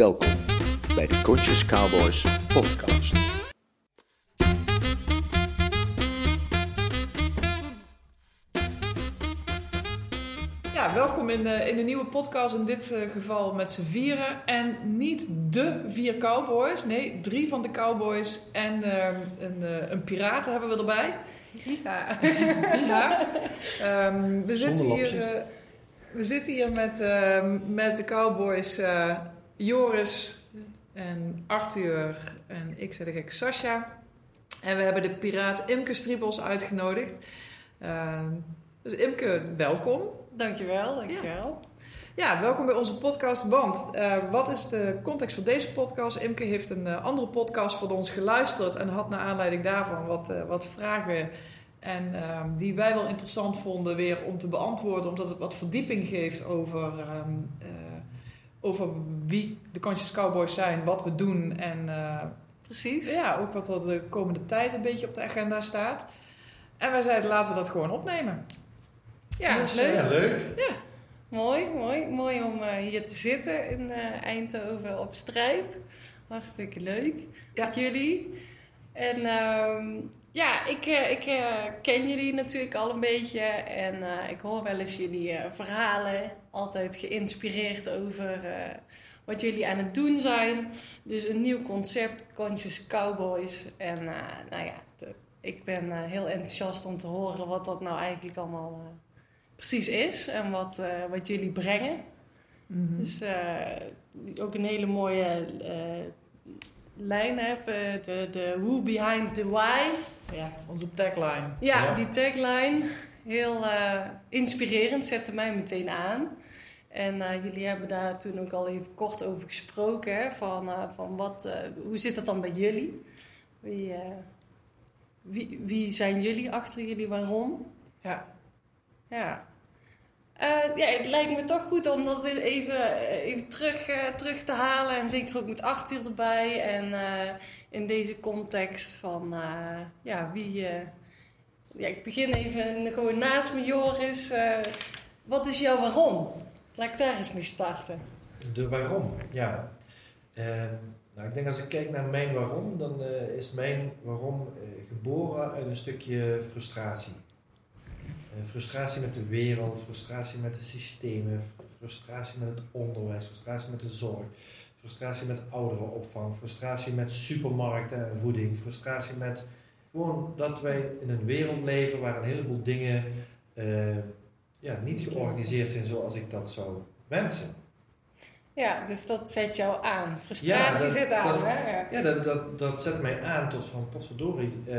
Welkom bij de Conscious Cowboys podcast. Ja, welkom in de, in de nieuwe podcast. In dit eh, geval met z'n vieren. En niet de vier cowboys. Nee, drie van de cowboys en eh, een, uh, een piraten hebben we erbij. Ja. ja. Ehm, we, zitten Zonder hier, lapje. eh, we zitten hier met, ehm, met de cowboys eh, Joris en Arthur en ik zeg ik Sascha. En we hebben de piraat Imke Striebels uitgenodigd. Ehm, dus Imke, welkom. Dankjewel, dankjewel. Ja, welkom bij onze podcast. Want eh, wat is de context van deze podcast? Imke heeft een eh, andere podcast van ons geluisterd en had naar aanleiding daarvan wat, eh, wat vragen. En ehm, die wij wel interessant vonden weer om te beantwoorden, omdat het wat verdieping geeft over, ehm, eh, over wie de Conscious Cowboys zijn, wat we doen en eh, Precies. ja, ook wat er de komende tijd een beetje op de agenda staat. En wij zeiden laten we dat gewoon opnemen. Ja, Dus, leuk. Ja, leuk. Mooi, mooi. Mooi om eh, hier te zitten in eh, Eindhoven op Strijp. Hartstikke leuk Ja. met jullie. En ehm, ja, ik, eh, ik eh, ken jullie natuurlijk al een beetje. En eh, ik hoor wel eens jullie verhalen. Altijd geïnspireerd over wat jullie aan het doen zijn. Dus een nieuw concept, Conscious Cowboys. En nou ja, de- ik ben heel enthousiast om te horen wat dat nou eigenlijk allemaal precies is. En wat, wat jullie brengen. mhm. Dus ook een hele mooie lijn hebben. De, de who behind the why. Ja, Onze tagline. ja, Ja. die tagline. Heel eh, inspirerend, zette mij meteen aan. En eh, jullie hebben daar toen ook al even kort over gesproken. Hè, van eh, van wat, eh, hoe zit dat dan bij jullie? Wie, eh, wie, wie zijn jullie achter jullie waarom? Ja. Ja. Eh, ja, het lijkt me toch goed om dat even, eh, even terug, eh, terug te halen. En zeker ook met Arthur erbij. En in deze context van, ja, wie... ja, ik begin even gewoon naast me, Joris. Wat is jouw waarom? Laat ik daar eens mee starten. De waarom, ja. Ehm, nou, ik denk als ik kijk naar mijn waarom, dan is mijn waarom geboren uit een stukje frustratie. Eh, frustratie met de wereld, frustratie met de systemen, frustratie met het onderwijs, frustratie met de zorg, frustratie met ouderenopvang, frustratie met supermarkten en voeding, frustratie met gewoon dat wij in een wereld leven waar een heleboel dingen eh, ja, niet georganiseerd zijn zoals ik dat zou wensen. Ja, dus dat zet jou aan. Frustratie dat- zit aan, dat- hè? Ja. Dat, dat, dat zet mij aan tot van, potverdorie, eh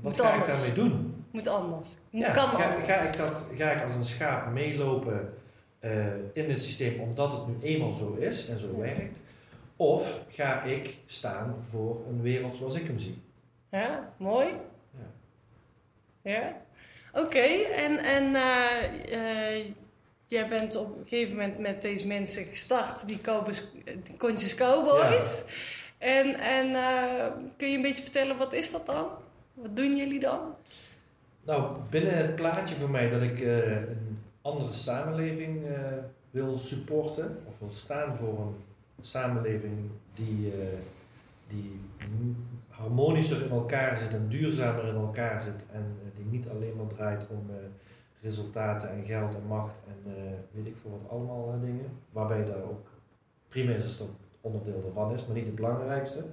wat Moet ga ik daarmee doen? Moet anders. Ja, kan ga, anders. ga, ik dat, ga ik als een schaap meelopen eh, in het systeem omdat het nu eenmaal zo is en zo Ja. werkt? Of ga ik staan voor een wereld zoals ik hem zie? Ja, mooi. Ja. Ja. Oké, en, en eh, jij bent op een gegeven moment met deze mensen gestart, die Cowboys, die Conscious Cowboys. En, en eh, kun je een beetje vertellen, wat is dat dan? Wat doen jullie dan? Nou, binnen het plaatje voor mij dat ik eh, een andere samenleving eh, wil supporten, of wil staan voor een samenleving die, die harmonischer in elkaar zit en duurzamer in elkaar zit en die niet alleen maar draait om resultaten en geld en macht en eh, weet ik veel wat allemaal eh, dingen, waarbij daar ook prima is dat onderdeel ervan is, maar niet het belangrijkste.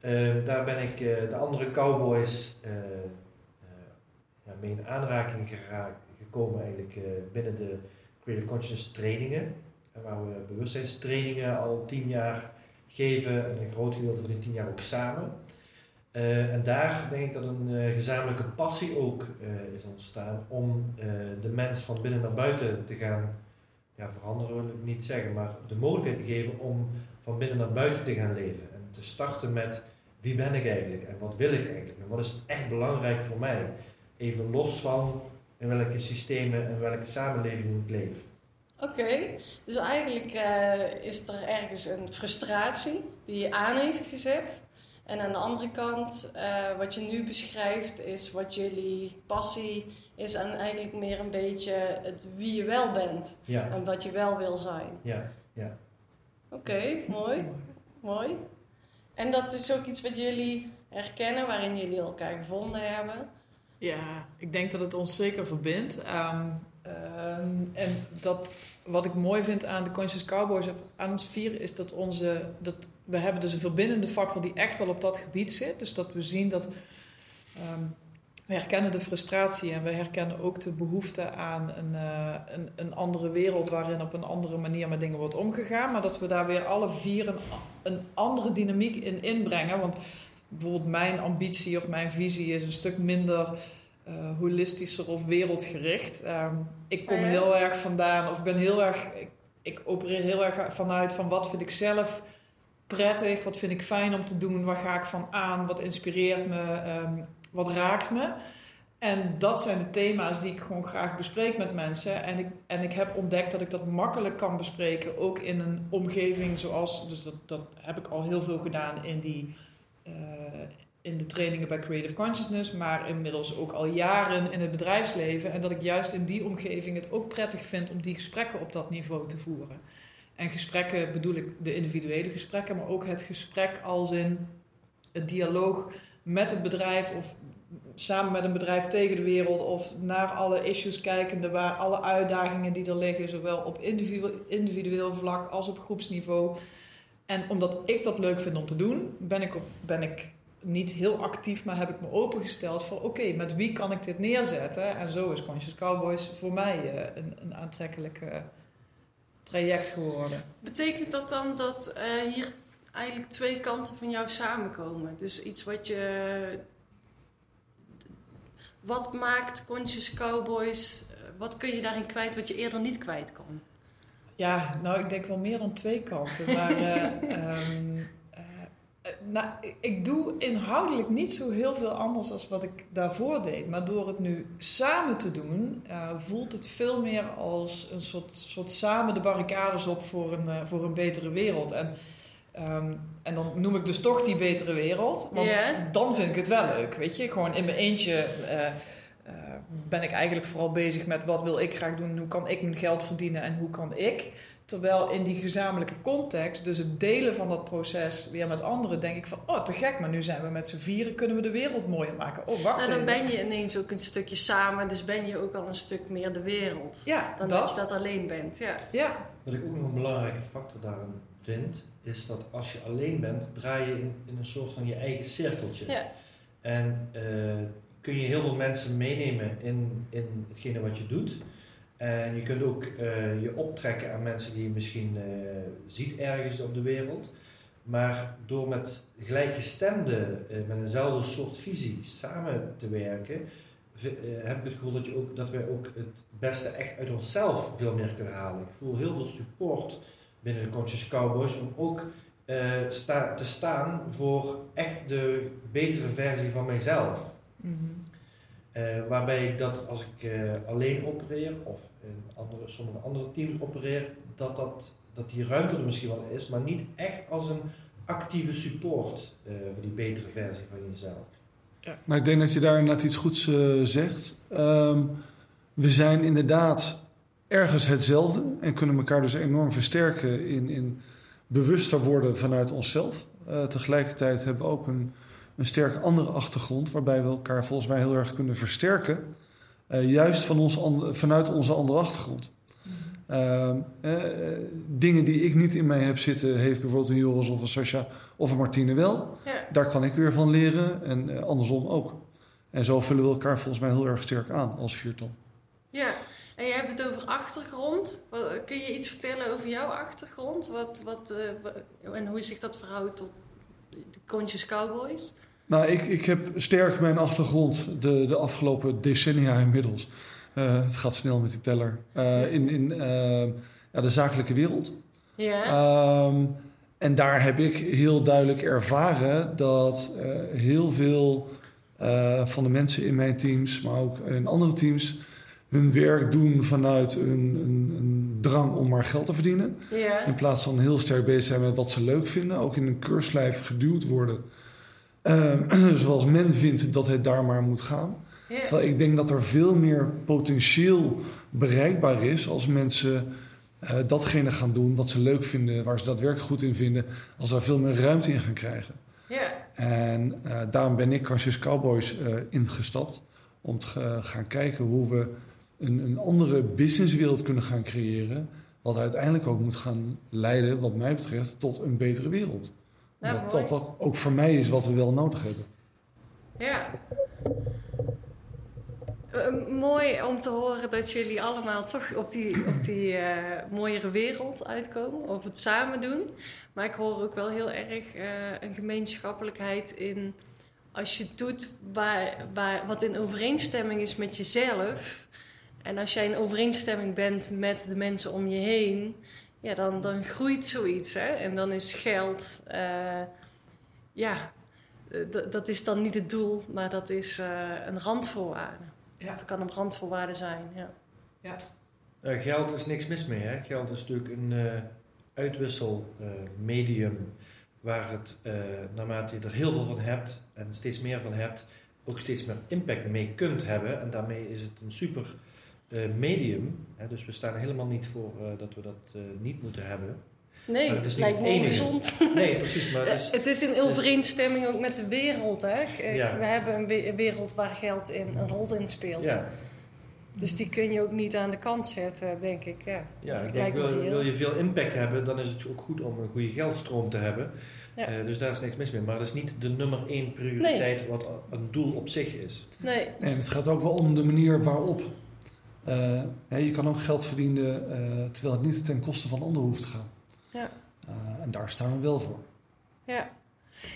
Eh, daar ben ik eh, de andere cowboys ja, mee in aanraking geraakt, gekomen eigenlijk binnen de Creative Consciousness trainingen. En waar we bewustzijnstrainingen al tien jaar geven en een groot gedeelte van die tien jaar ook samen. Eh, en daar denk ik dat een eh, gezamenlijke passie ook eh, is ontstaan om de mens van binnen naar buiten te gaan ja, veranderen, wil ik niet zeggen, maar de mogelijkheid te geven om van binnen naar buiten te gaan leven. En te starten met wie ben ik eigenlijk en wat wil ik eigenlijk en wat is echt belangrijk voor mij. Even los van in welke systemen en welke samenleving ik leef. Oké, dus eigenlijk is er ergens een frustratie die je aan heeft gezet. En aan de andere kant, eh, wat je nu beschrijft, is wat jullie passie is en eigenlijk meer een beetje het wie je wel bent Ja, en wat je wel wil zijn. ja, ja. Oké, mooi. Mooi. En dat is ook iets wat jullie herkennen, waarin jullie elkaar gevonden hebben. Ja, ik denk dat het ons zeker verbindt. Ehm, ehm, en dat, wat ik mooi vind aan de Conscious Cowboys of aan ons vieren is dat onze. Dat, we hebben dus een verbindende factor die echt wel op dat gebied zit. Dus dat we zien dat. ehm, we herkennen de frustratie en we herkennen ook de behoefte aan een, eh, een, een andere wereld waarin op een andere manier met dingen wordt omgegaan. Maar dat we daar weer alle vier een, een andere dynamiek in inbrengen. Want bijvoorbeeld mijn ambitie of mijn visie is een stuk minder eh, holistischer of wereldgericht. Ehm, ik kom heel erg vandaan, of ik ben heel erg, ik, ik opereer heel erg vanuit van wat vind ik zelf prettig, wat vind ik fijn om te doen, waar ga ik van aan, wat inspireert me, ehm, wat raakt me. En dat zijn de thema's die ik gewoon graag bespreek met mensen. En ik, en ik heb ontdekt dat ik dat makkelijk kan bespreken, ook in een omgeving zoals, dus dat, dat heb ik al heel veel gedaan in die eh, in de trainingen bij Creative Consciousness, maar inmiddels ook al jaren in het bedrijfsleven. En dat ik juist in die omgeving het ook prettig vind om die gesprekken op dat niveau te voeren. En gesprekken bedoel ik de individuele gesprekken, maar ook het gesprek als in het dialoog met het bedrijf of samen met een bedrijf tegen de wereld of naar alle issues kijkende, waar alle uitdagingen die er liggen, zowel op individueel, vlak als op groepsniveau. En omdat ik dat leuk vind om te doen, ben ik, op, ben ik niet heel actief, maar heb ik me opengesteld voor oké, met wie kan ik dit neerzetten? En zo is Conscious Cowboys voor mij eh, een, een aantrekkelijk eh, traject geworden. Betekent dat dan dat eh, hier eigenlijk twee kanten van jou samenkomen? Dus iets wat je. Wat maakt Conscious Cowboys? eh, Wat kun je daarin kwijt wat je eerder niet kwijt kon? Ja, nou, ik denk wel meer dan twee kanten. Maar eh, ehm, eh, eh, nou, ik- doe inhoudelijk niet zo heel veel anders dan wat ik daarvoor deed. Maar door het nu samen te doen, eh, voelt het veel meer als een soort, soort samen de barricades op voor een, eh, voor een betere wereld. En, ehm, en dan noem ik dus toch die betere wereld. Want dan vind ik het wel leuk, weet je. Gewoon in mijn eentje... eh, eh, ben ik eigenlijk vooral bezig met wat wil ik graag doen, hoe kan ik mijn geld verdienen en hoe kan ik. Terwijl in die gezamenlijke context, dus het delen van dat proces weer met anderen, denk ik van, oh te gek, maar nu zijn we met z'n vieren, kunnen we de wereld mooier maken. Oh, wacht Nou, dan even. ben je ineens ook een stukje samen, dus ben je ook al een stuk meer de wereld. Ja, Dan dat. als je dat alleen bent, ja. Ja, Wat ik ook nog een belangrijke factor daarin vind, is dat als je alleen bent, draai je in, in een soort van je eigen cirkeltje. Ja. En eh, kun je heel veel mensen meenemen in, in hetgene wat je doet. En je kunt ook eh, je optrekken aan mensen die je misschien eh, ziet ergens op de wereld. Maar door met gelijkgestemden, eh, met eenzelfde soort visie samen te werken, heb ik het gevoel dat, je ook, dat wij ook het beste echt uit onszelf veel meer kunnen halen. Ik voel heel veel support binnen de Conscious Cowboys om ook te staan voor echt de betere versie van mijzelf. Mhm. Eh, waarbij ik dat als ik eh, alleen opereer of in andere, sommige andere teams opereer, dat, dat, dat die ruimte er misschien wel is, maar niet echt als een actieve support eh, voor die betere versie van jezelf. Maar ik denk dat je daar inderdaad iets goeds zegt. Ehm, we zijn inderdaad ergens hetzelfde en kunnen elkaar dus enorm versterken in, in bewuster worden vanuit onszelf. Eh, tegelijkertijd hebben we ook een, een sterk andere achtergrond, waarbij we elkaar volgens mij heel erg kunnen versterken. eh, juist van ons, an- vanuit onze andere achtergrond. Ehm, eh, dingen die ik niet in mij heb zitten, heeft bijvoorbeeld een Joris of een Sascha of een Martine wel. ja. Daar kan ik weer van leren en eh, andersom ook. En zo vullen we elkaar volgens mij heel erg sterk aan als viertal. Ja, en je hebt het over achtergrond. Wat- Kun je iets vertellen over jouw achtergrond? Wat, wat, wa- en hoe zich dat verhoudt tot de Conscious Cowboys? Nou, ik, ik heb sterk mijn achtergrond de, de afgelopen decennia inmiddels. Eh, het gaat snel met die teller. eh, in in eh, ja, de zakelijke wereld. Ja, Ehm, en daar heb ik heel duidelijk ervaren dat heel veel van de mensen in mijn teams, maar ook in andere teams, hun werk doen vanuit een, een, een drang om maar geld te verdienen. ja. In plaats van heel sterk bezig zijn met wat ze leuk vinden, ook in een keurslijf geduwd worden. Ehm, zoals men vindt dat het daar maar moet gaan. Terwijl ik denk dat er veel meer potentieel bereikbaar is als mensen eh, datgene gaan doen wat ze leuk vinden, waar ze daadwerkelijk goed in vinden, als ze daar veel meer ruimte in gaan krijgen. En eh, daarom ben ik Conscious Cowboys eh, ingestapt om te ga- gaan kijken hoe we een, een andere businesswereld kunnen gaan creëren, wat uiteindelijk ook moet gaan leiden, wat mij betreft, tot een betere wereld. Ja, dat mooi. dat ook, voor mij is wat we wel nodig hebben. ja. Eh, mooi om te horen dat jullie allemaal toch op die, op die eh, mooiere wereld uitkomen, op het samen doen. Maar ik hoor ook wel heel erg eh, een gemeenschappelijkheid in als je doet waar, waar, wat in overeenstemming is met jezelf. En als jij in overeenstemming bent met de mensen om je heen, ja, dan, dan groeit zoiets. Hè? En dan is geld, eh, ja, dat is dan niet het doel, maar dat is eh, een randvoorwaarde. Ja. Of kan een randvoorwaarde zijn, ja. Eh, geld is niks mis mee. Hè? Geld is natuurlijk een eh uitwisselmedium waar het, eh, naarmate je er heel veel van hebt en steeds meer van hebt, ook steeds meer impact mee kunt hebben. En daarmee is het een super medium. Hè? Dus we staan er helemaal niet voor eh, dat we dat eh, niet moeten hebben. Nee, Maar het is niet lijkt het me enige. ongezond. Nee, precies. Maar het is, Het is in overeenstemming ook met de wereld. Hè? Eh, Ja. We hebben een we- een wereld waar geld in een rol in speelt. ja, Dus die kun je ook niet aan de kant zetten, denk ik. Ja, ja, ik denk, wil, wil je veel impact hebben, dan is het ook goed om een goede geldstroom te hebben. Ja. Eh, dus daar is niks mis mee. Maar dat is niet de nummer één prioriteit wat een doel op zich is. Nee, En het gaat ook wel om de manier waarop. Eh, je kan ook geld verdienen eh, terwijl het niet ten koste van anderen hoeft te gaan. Ja. Eh, en daar staan we wel voor. ja.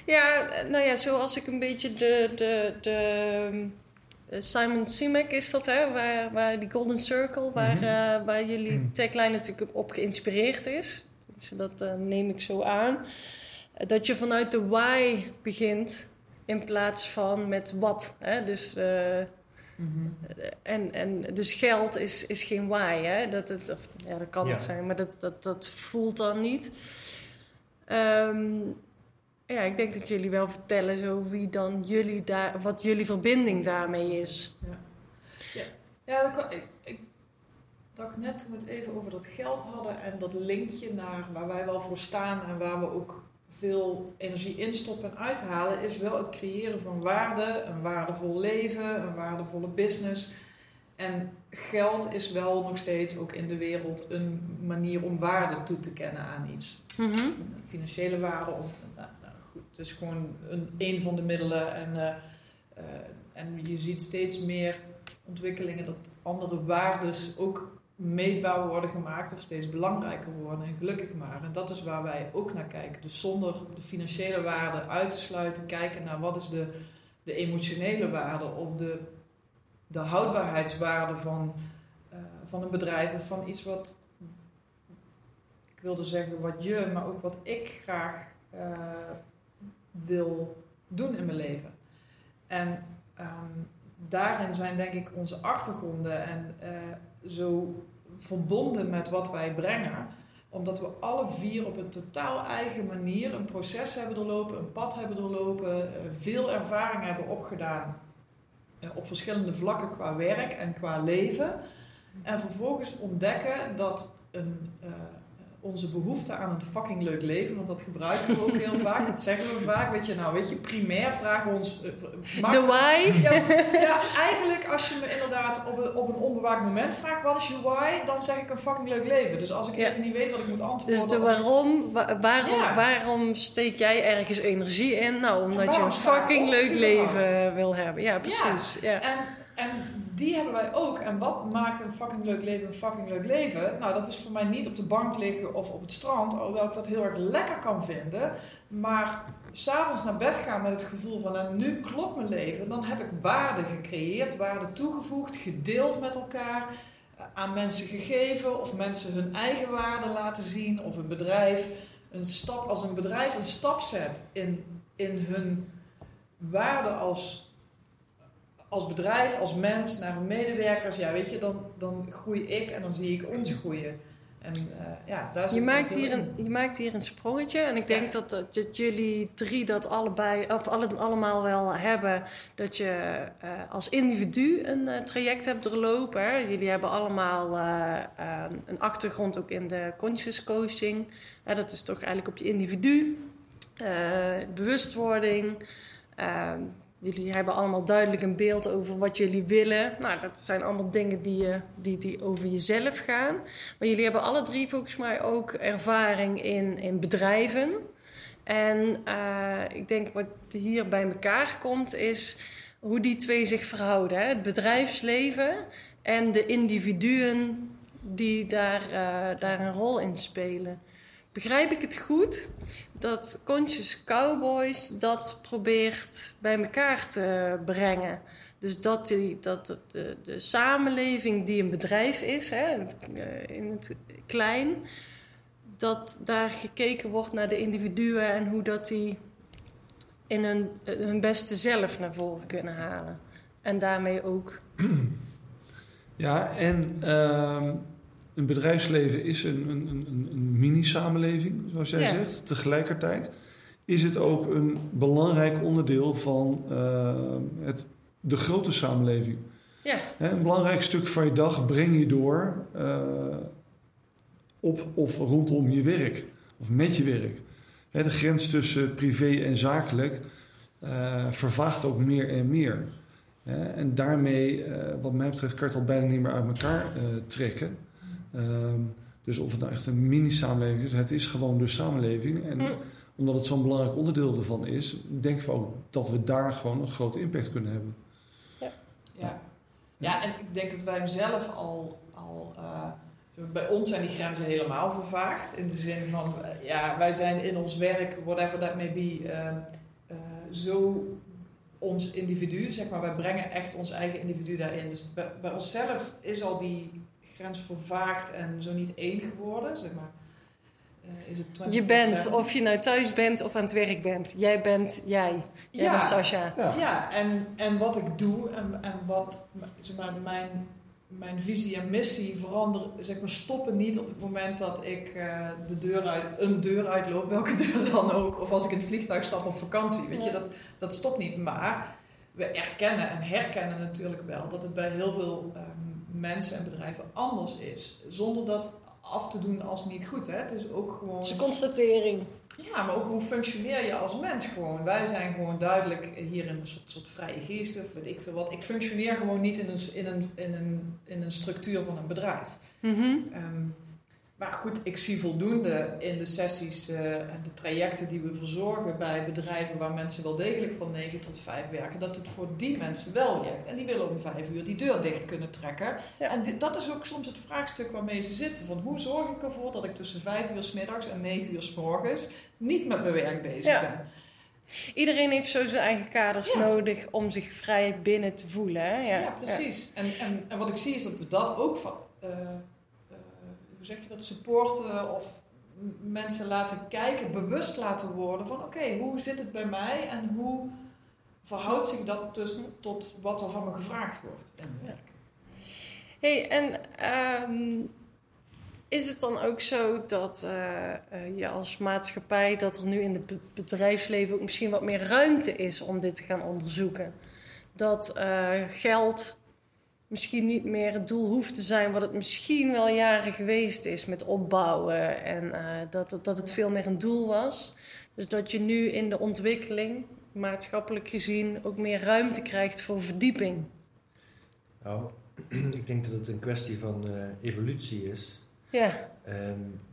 Ja, nou ja, zoals ik een beetje de... de, de eh, Simon Sinek is dat, hè? Waar, waar die Golden Circle, waar, Mhm. eh, waar jullie tagline natuurlijk op geïnspireerd is. Dus dat neem ik zo aan. Dat je vanuit de why begint in plaats van met wat. Hè? Dus, en, en, dus geld is, is geen why. Hè? Dat, het, of, ja, dat kan Ja. het zijn, maar dat, dat, dat voelt dan niet. Ehm, ja, ik denk dat jullie wel vertellen zo wie dan jullie daar, wat jullie verbinding daarmee is. Ja, dat kan- ik, ik dacht net toen we het even over dat geld hadden en dat linkje naar waar wij wel voor staan en waar we ook veel energie instoppen en uithalen, is wel het creëren van waarde, een waardevol leven, een waardevolle business. En geld is wel nog steeds ook in de wereld een manier om waarde toe te kennen aan iets. Financiële waarde, om, nou, nou goed, het is gewoon een, een van de middelen. En, eh, eh, en je ziet steeds meer ontwikkelingen dat andere waardes ook meetbaar worden gemaakt of steeds belangrijker worden en gelukkig maar. En dat is waar wij ook naar kijken. Dus zonder de financiële waarde uit te sluiten, kijken naar wat is de, de emotionele waarde of de, de houdbaarheidswaarde van, eh, van een bedrijf of van iets wat, ik wilde zeggen wat je, maar ook wat ik graag eh, wil doen in mijn leven. En ehm, daarin zijn denk ik onze achtergronden en eh, zo verbonden met wat wij brengen. Omdat we alle vier op een totaal eigen manier een proces hebben doorlopen, een pad hebben doorlopen, eh, veel ervaring hebben opgedaan eh, op verschillende vlakken qua werk en qua leven. En vervolgens ontdekken dat een, eh, onze behoefte aan een fucking leuk leven, want dat gebruiken we ook heel vaak, dat zeggen we vaak, weet je, nou weet je, primair vragen we ons... maak- De why? ja, ja, eigenlijk als je me inderdaad op een, op een onbewaakt moment vraagt wat is je why, dan zeg ik een fucking leuk leven. Dus als ik Ja. even niet weet wat ik moet antwoorden... Dus de waarom, wa- waarom, Ja. waarom steek jij ergens energie in? Nou, omdat je een fucking leuk leven wil hebben. Ja, precies. Ja. En, en die hebben wij ook. En wat maakt een fucking leuk leven een fucking leuk leven? Nou, dat is voor mij niet op de bank liggen of op het strand, alhoewel ik dat heel erg lekker kan vinden. Maar s'avonds naar bed gaan met het gevoel van, nu klopt mijn leven. Dan heb ik waarde gecreëerd, waarde toegevoegd, gedeeld met elkaar, eh, aan mensen gegeven of mensen hun eigen waarde laten zien of een bedrijf. Een stap, als een bedrijf een stap zet in, in hun waarde als als bedrijf, als mens, naar hun medewerkers, ja, weet je, dan, dan groei ik en dan zie ik ons groeien. En eh, ja, daar zit Je maakt, hier in. een, je maakt hier een sprongetje. En ik denk Ja. dat, dat, dat jullie drie dat allebei, of alle, allemaal wel hebben. Dat je eh, als individu een eh, traject hebt doorlopen. Hè. Jullie hebben allemaal een achtergrond ook in de conscious coaching. Dat is toch eigenlijk op je individu. bewustwording. Jullie hebben allemaal duidelijk een beeld over wat jullie willen. Nou, dat zijn allemaal dingen die, die, die over jezelf gaan. Maar jullie hebben alle drie volgens mij ook ervaring in, in bedrijven. En eh, ik denk wat hier bij elkaar komt, is hoe die twee zich verhouden. Hè? Het bedrijfsleven en de individuen die daar, eh, daar een rol in spelen. Begrijp ik het goed dat Conscious Cowboys dat probeert bij elkaar te brengen? Dus dat, die, dat de, de samenleving die een bedrijf is, hè, in, het, eh, in het klein, dat daar gekeken wordt naar de individuen en hoe dat die in hun, hun beste zelf naar voren kunnen halen. En daarmee ook. Ja, en ehm, een bedrijfsleven is een, een, een, een mini-samenleving, zoals jij Ja. zegt. Tegelijkertijd is het ook een belangrijk onderdeel van ehm, het, de grote samenleving. Ja, Hè, een belangrijk stuk van je dag breng je door eh, op of rondom je werk. Of met je werk. Hè, de grens tussen privé en zakelijk eh, vervaagt ook meer en meer. Hè, en daarmee, eh, wat mij betreft, kan je het al bijna niet meer uit elkaar eh, trekken. Ehm, dus of het nou echt een mini-samenleving is, het is gewoon de samenleving. En Mm. omdat het zo'n belangrijk onderdeel ervan is, denken we ook dat we daar gewoon een grote impact kunnen hebben. Ja. ja, en ik denk dat wij hem zelf al, al eh, bij ons zijn die grenzen helemaal vervaagd. In de zin van, eh, ja, wij zijn in ons werk, whatever that may be, eh, zo ons individu, zeg maar, wij brengen echt ons eigen individu daarin. Dus bij, bij onszelf is al die grens vervaagd en zo niet één geworden, zeg maar. Eh, is het je bent, 24/7? of je nou thuis bent of aan het werk bent. Jij bent jij. Jij Ja. bent Sascha. Ja. Ja, en, en wat ik doe en, en wat zeg maar, mijn, mijn visie en missie veranderen, zeg maar, stoppen niet op het moment dat ik eh, de deur uit, een deur uitloop, welke deur dan ook, of als ik in het vliegtuig stap op vakantie. Weet je, dat, dat stopt niet. Maar we erkennen en herkennen natuurlijk wel dat het bij heel veel ehm, mensen en bedrijven anders is, zonder dat af te doen als niet goed. Hè? Het is ook gewoon. Dat is een constatering. Ja, maar ook hoe functioneer je als mens gewoon? Wij zijn gewoon duidelijk hier in een soort, soort vrije geest of weet ik veel wat. Ik functioneer gewoon niet in een, in een, in een, in een structuur van een bedrijf. Mhm. Ehm, maar goed, ik zie voldoende in de sessies eh, en de trajecten die we verzorgen bij bedrijven waar mensen wel degelijk van 9 tot 5 werken, dat het voor die mensen wel werkt. En die willen om 5 uur die deur dicht kunnen trekken. Ja. En dat is ook soms het vraagstuk waarmee ze zitten. Van hoe zorg ik ervoor dat ik tussen 5 uur s middags en 9 uur s morgens niet met mijn werk bezig Ja. ben? Iedereen heeft zo zijn eigen kaders Ja. nodig om zich vrij binnen te voelen. Hè? Ja, Ja, precies. En, en, en wat ik zie is dat we dat ook van, eh, hoe zeg je dat, supporten of mensen laten kijken, bewust laten worden van oké, hoe zit het bij mij en hoe verhoudt zich dat dus tot wat er van me gevraagd wordt in mijn werk. Hey, en ehm, is het dan ook zo dat eh, eh, je als maatschappij, dat er nu in het be- bedrijfsleven ook misschien wat meer ruimte is om dit te gaan onderzoeken? Dat eh, geld misschien niet meer het doel hoeft te zijn wat het misschien wel jaren geweest is met opbouwen en eh, dat, het, dat het veel meer een doel was. Dus dat je nu in de ontwikkeling, maatschappelijk gezien, ook meer ruimte krijgt voor verdieping. Nou, ik denk dat het een kwestie van eh, evolutie is. Ja,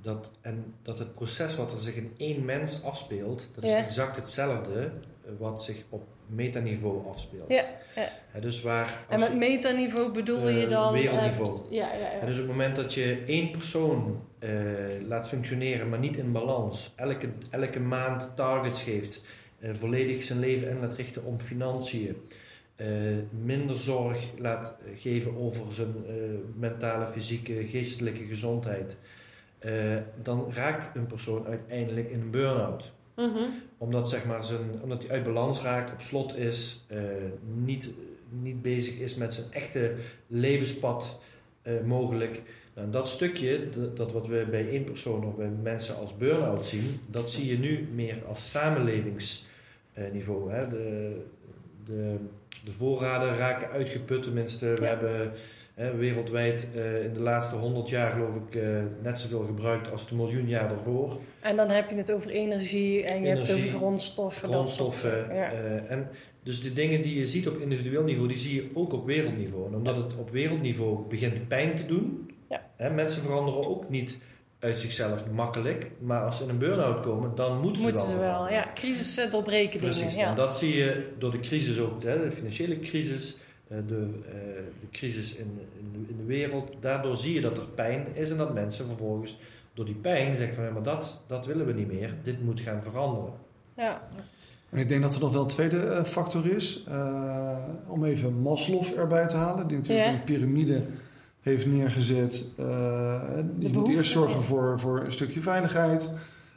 dat, en dat het proces wat er zich in één mens afspeelt, dat is Ja. exact hetzelfde eh, wat zich op metaniveau afspeelt. Ja, ja. Dus waar En met metaniveau bedoel je Eh, dan... wereldniveau. eh, ja, ja, En ja. dus op het moment dat je één persoon eh, laat functioneren, maar niet in balans, elke, elke maand targets geeft, volledig zijn leven in laat richten om financiën, minder zorg laat geven over zijn mentale, fysieke, geestelijke gezondheid, dan raakt een persoon uiteindelijk in een burn-out Mhm. omdat, zeg maar, zijn, omdat hij uit balans raakt, op slot is, eh, niet, niet bezig is met zijn echte levenspad eh, mogelijk. Nou, dat stukje, dat wat we bij één persoon of bij mensen als burn-out zien, dat zie je nu meer als samenlevingsniveau. Hè. De, de, de voorraden raken uitgeput. Tenminste, we Ja. hebben wereldwijd eh, in de laatste 100 jaar geloof ik eh, net zoveel gebruikt als de miljoen jaar daarvoor. En dan heb je het over energie en je hebt het over grondstoffen. dat soort grondstoffen. Ja. eh, en dus de dingen die je ziet op individueel niveau, die zie je ook op wereldniveau. En omdat het op wereldniveau begint pijn te doen, Ja. hè, mensen veranderen ook niet uit zichzelf makkelijk. Maar als ze in een burn-out komen, dan moeten ze Moeten wel ze wel. Ja, crisis doorbreken Precies, dingen. Ja. en dat zie je door de crisis ook, hè, de financiële crisis, de, eh, de crisis in, in, de, in de wereld. Daardoor zie je dat er pijn is en dat mensen vervolgens door die pijn zeggen van ja, maar dat, dat willen we niet meer, dit moet gaan veranderen. Ja. En ik denk dat er nog wel een tweede eh, factor is. eh, om even Maslow erbij te halen. Die natuurlijk Ja. een piramide heeft neergezet. eh, die moet eerst zorgen voor, voor een stukje veiligheid.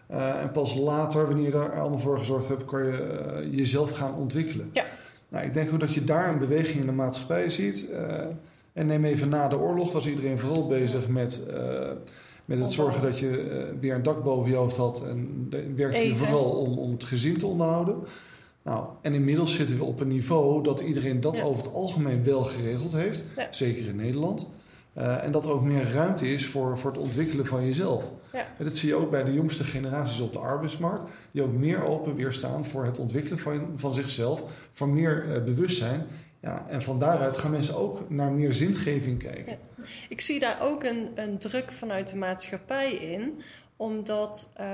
Eh, en pas later, wanneer je daar allemaal voor gezorgd hebt, kan je eh, jezelf gaan ontwikkelen. Ja. Nou, ik denk ook dat je daar een beweging in de maatschappij ziet. Eh, en neem even na de oorlog, was iedereen vooral bezig met, eh, met het zorgen dat je eh, weer een dak boven je hoofd had. En werkte je vooral om, om het gezin te onderhouden. Nou, en inmiddels zitten we op een niveau dat iedereen dat Ja. over het algemeen wel geregeld heeft. Ja. Zeker in Nederland. Eh, en dat er ook meer ruimte is voor, voor het ontwikkelen van jezelf. Ja. En dat zie je ook bij de jongste generaties op de arbeidsmarkt. Die ook meer open weer staan voor het ontwikkelen van, van zichzelf. Voor meer eh, bewustzijn. Ja, en van daaruit gaan mensen ook naar meer zingeving kijken. Ik zie daar ook een, een druk vanuit de maatschappij in omdat eh,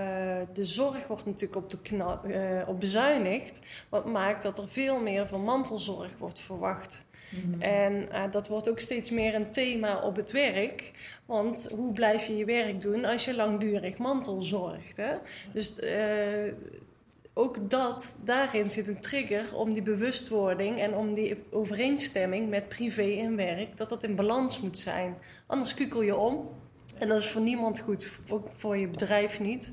de zorg wordt natuurlijk op, bekna- eh, op bezuinigd. Wat maakt dat er veel meer van mantelzorg wordt verwacht. Mhm. En eh, dat wordt ook steeds meer een thema op het werk. Want hoe blijf je je werk doen als je langdurig mantelzorgt? Hè? Dus eh, ook dat, daarin zit een trigger om die bewustwording en om die overeenstemming met privé en werk, dat dat in balans moet zijn. Anders kukel je om. En dat is voor niemand goed, ook voor je bedrijf niet.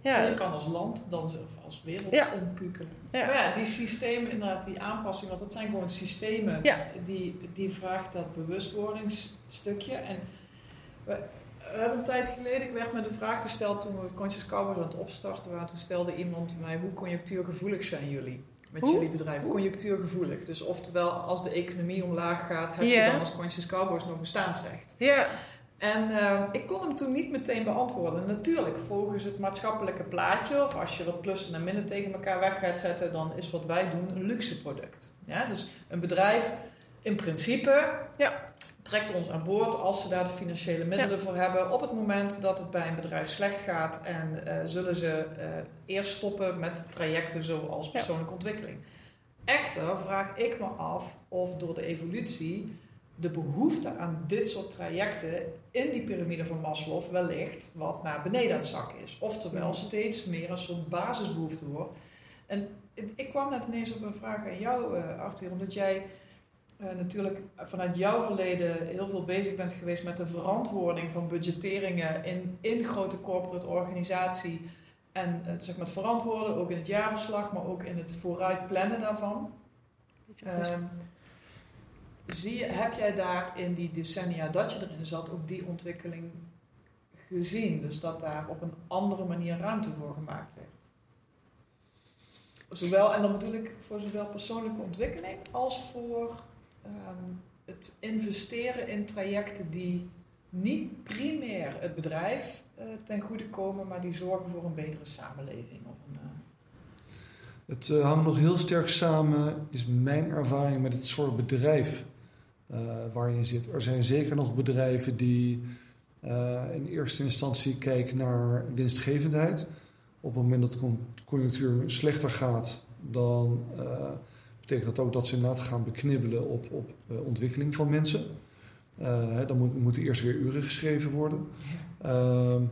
Ja. Je kan als land dan of als wereld Ja. omkukelen. Ja. Maar ja, die systemen, inderdaad, die aanpassing, want dat zijn gewoon systemen Ja. die, die vraagt dat bewustwordingsstukje. En we, we hebben een tijd geleden, ik werd me de vraag gesteld toen we Conscious Cowboys aan het opstarten waren. Toen stelde iemand mij, hoe conjunctuurgevoelig zijn jullie? Met Hoe? jullie bedrijf, conjunctuurgevoelig. Dus oftewel, als de economie omlaag gaat, heb je dan als Conscious Cowboys nog bestaansrecht? ja, En eh, ik kon hem toen niet meteen beantwoorden. Natuurlijk, volgens het maatschappelijke plaatje, of als je wat plussen en minnen tegen elkaar weg gaat zetten, dan is wat wij doen een luxe product. Ja, dus een bedrijf in principe Ja. trekt ons aan boord als ze daar de financiële middelen voor hebben. Op het moment dat het bij een bedrijf slecht gaat en eh, zullen ze eh, eerst stoppen met trajecten zoals persoonlijke ontwikkeling. Echter vraag ik me af of door de evolutie de behoefte aan dit soort trajecten in die piramide van Maslow wellicht wat naar beneden aan het zakken is. Oftewel steeds meer een soort basisbehoefte wordt. En ik- kwam net ineens op een vraag aan jou, eh, Arthur, omdat jij eh, natuurlijk vanuit jouw verleden heel veel bezig bent geweest met de verantwoording van budgetteringen in, in grote corporate organisatie. En eh, zeg maar het verantwoorden, ook in het jaarverslag, maar ook in het vooruit plannen daarvan. Zie heb jij daar in die decennia dat je erin zat ook die ontwikkeling gezien? Dus dat daar op een andere manier ruimte voor gemaakt werd? Zowel, en dan bedoel ik voor zowel persoonlijke ontwikkeling als voor ehm, het investeren in trajecten die niet primair het bedrijf eh, ten goede komen, maar die zorgen voor een betere samenleving. Of een, eh, Het eh, hangt nog heel sterk samen, is mijn ervaring met het soort bedrijf waar je in zit. Er zijn zeker nog bedrijven die eh, in eerste instantie kijken naar winstgevendheid. Op het moment dat de con- conjunctuur slechter gaat, dan eh, betekent dat ook dat ze inderdaad gaan beknibbelen op, op eh, ontwikkeling van mensen. Eh, dan moet, moeten eerst weer uren geschreven worden. Ehm,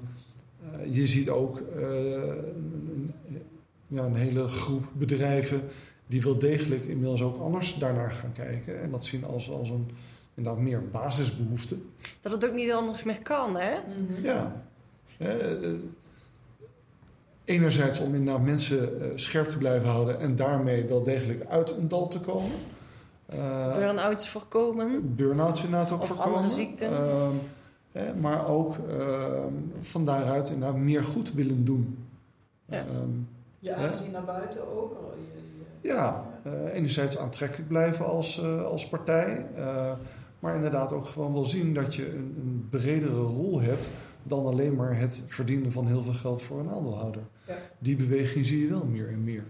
eh, je ziet ook eh, een- ja, een hele groep bedrijven die wel degelijk inmiddels ook anders daarnaar gaan kijken. En dat zien als, als een inderdaad meer basisbehoefte. dat het ook niet anders meer kan, hè? Ja. Eh, eh, enerzijds om inderdaad mensen eh, scherp te blijven houden en daarmee wel degelijk uit een dal te komen. Eh, Burn-outs voorkomen. Burn-outs inderdaad ook Of voorkomen. andere ziekten. Hè, maar ook ehm, van daaruit inderdaad meer goed willen doen. Ja. Ehm, Je aanzien naar buiten ook. al, je- je- ja, eh, enerzijds aantrekkelijk blijven als, eh, als partij. eh, maar inderdaad ook gewoon wel zien dat je een, een bredere rol hebt dan alleen maar het verdienen van heel veel geld voor een aandeelhouder. Ja. Die beweging zie je wel meer en meer.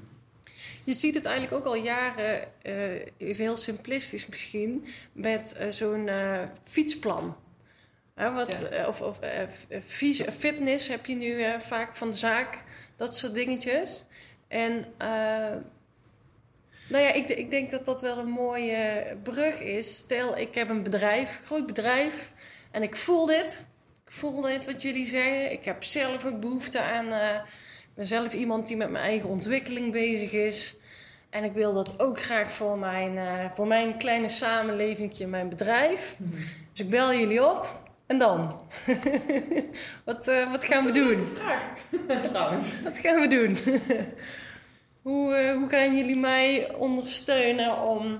Je ziet het eigenlijk ook al jaren, eh, even heel simplistisch misschien, met zo'n fietsplan. Hè, wat, Ja. of of fys- fitness heb je nu eh, vaak van de zaak, dat soort dingetjes. En eh, nou ja, ik, ik denk dat dat wel een mooie brug is. Stel, ik heb een bedrijf, een groot bedrijf, en ik voel dit. Ik voel dit wat jullie zeggen. Ik heb zelf ook behoefte aan. eh, ik ben zelf iemand die met mijn eigen ontwikkeling bezig is. En ik wil dat ook graag voor mijn, eh, voor mijn kleine samenleving, mijn bedrijf. Dus ik bel jullie op. En dan? wat, eh, wat gaan we doen? Vraag, trouwens. Wat gaan we doen? hoe, eh, hoe gaan jullie mij ondersteunen om...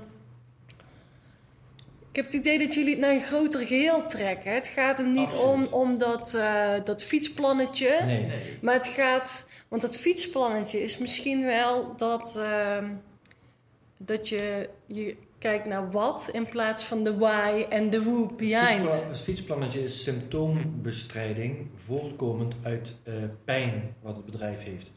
Ik heb het idee dat jullie het naar een groter geheel trekken. Het gaat hem niet om, Absoluut. om dat, eh, dat fietsplannetje. Nee. Nee. Maar het gaat... Want dat fietsplannetje is misschien wel dat... ehm, dat je, je kijkt naar wat in plaats van de why en de who Het behind. Het fietsplannetje is symptoombestrijding voortkomend uit eh, pijn wat het bedrijf heeft.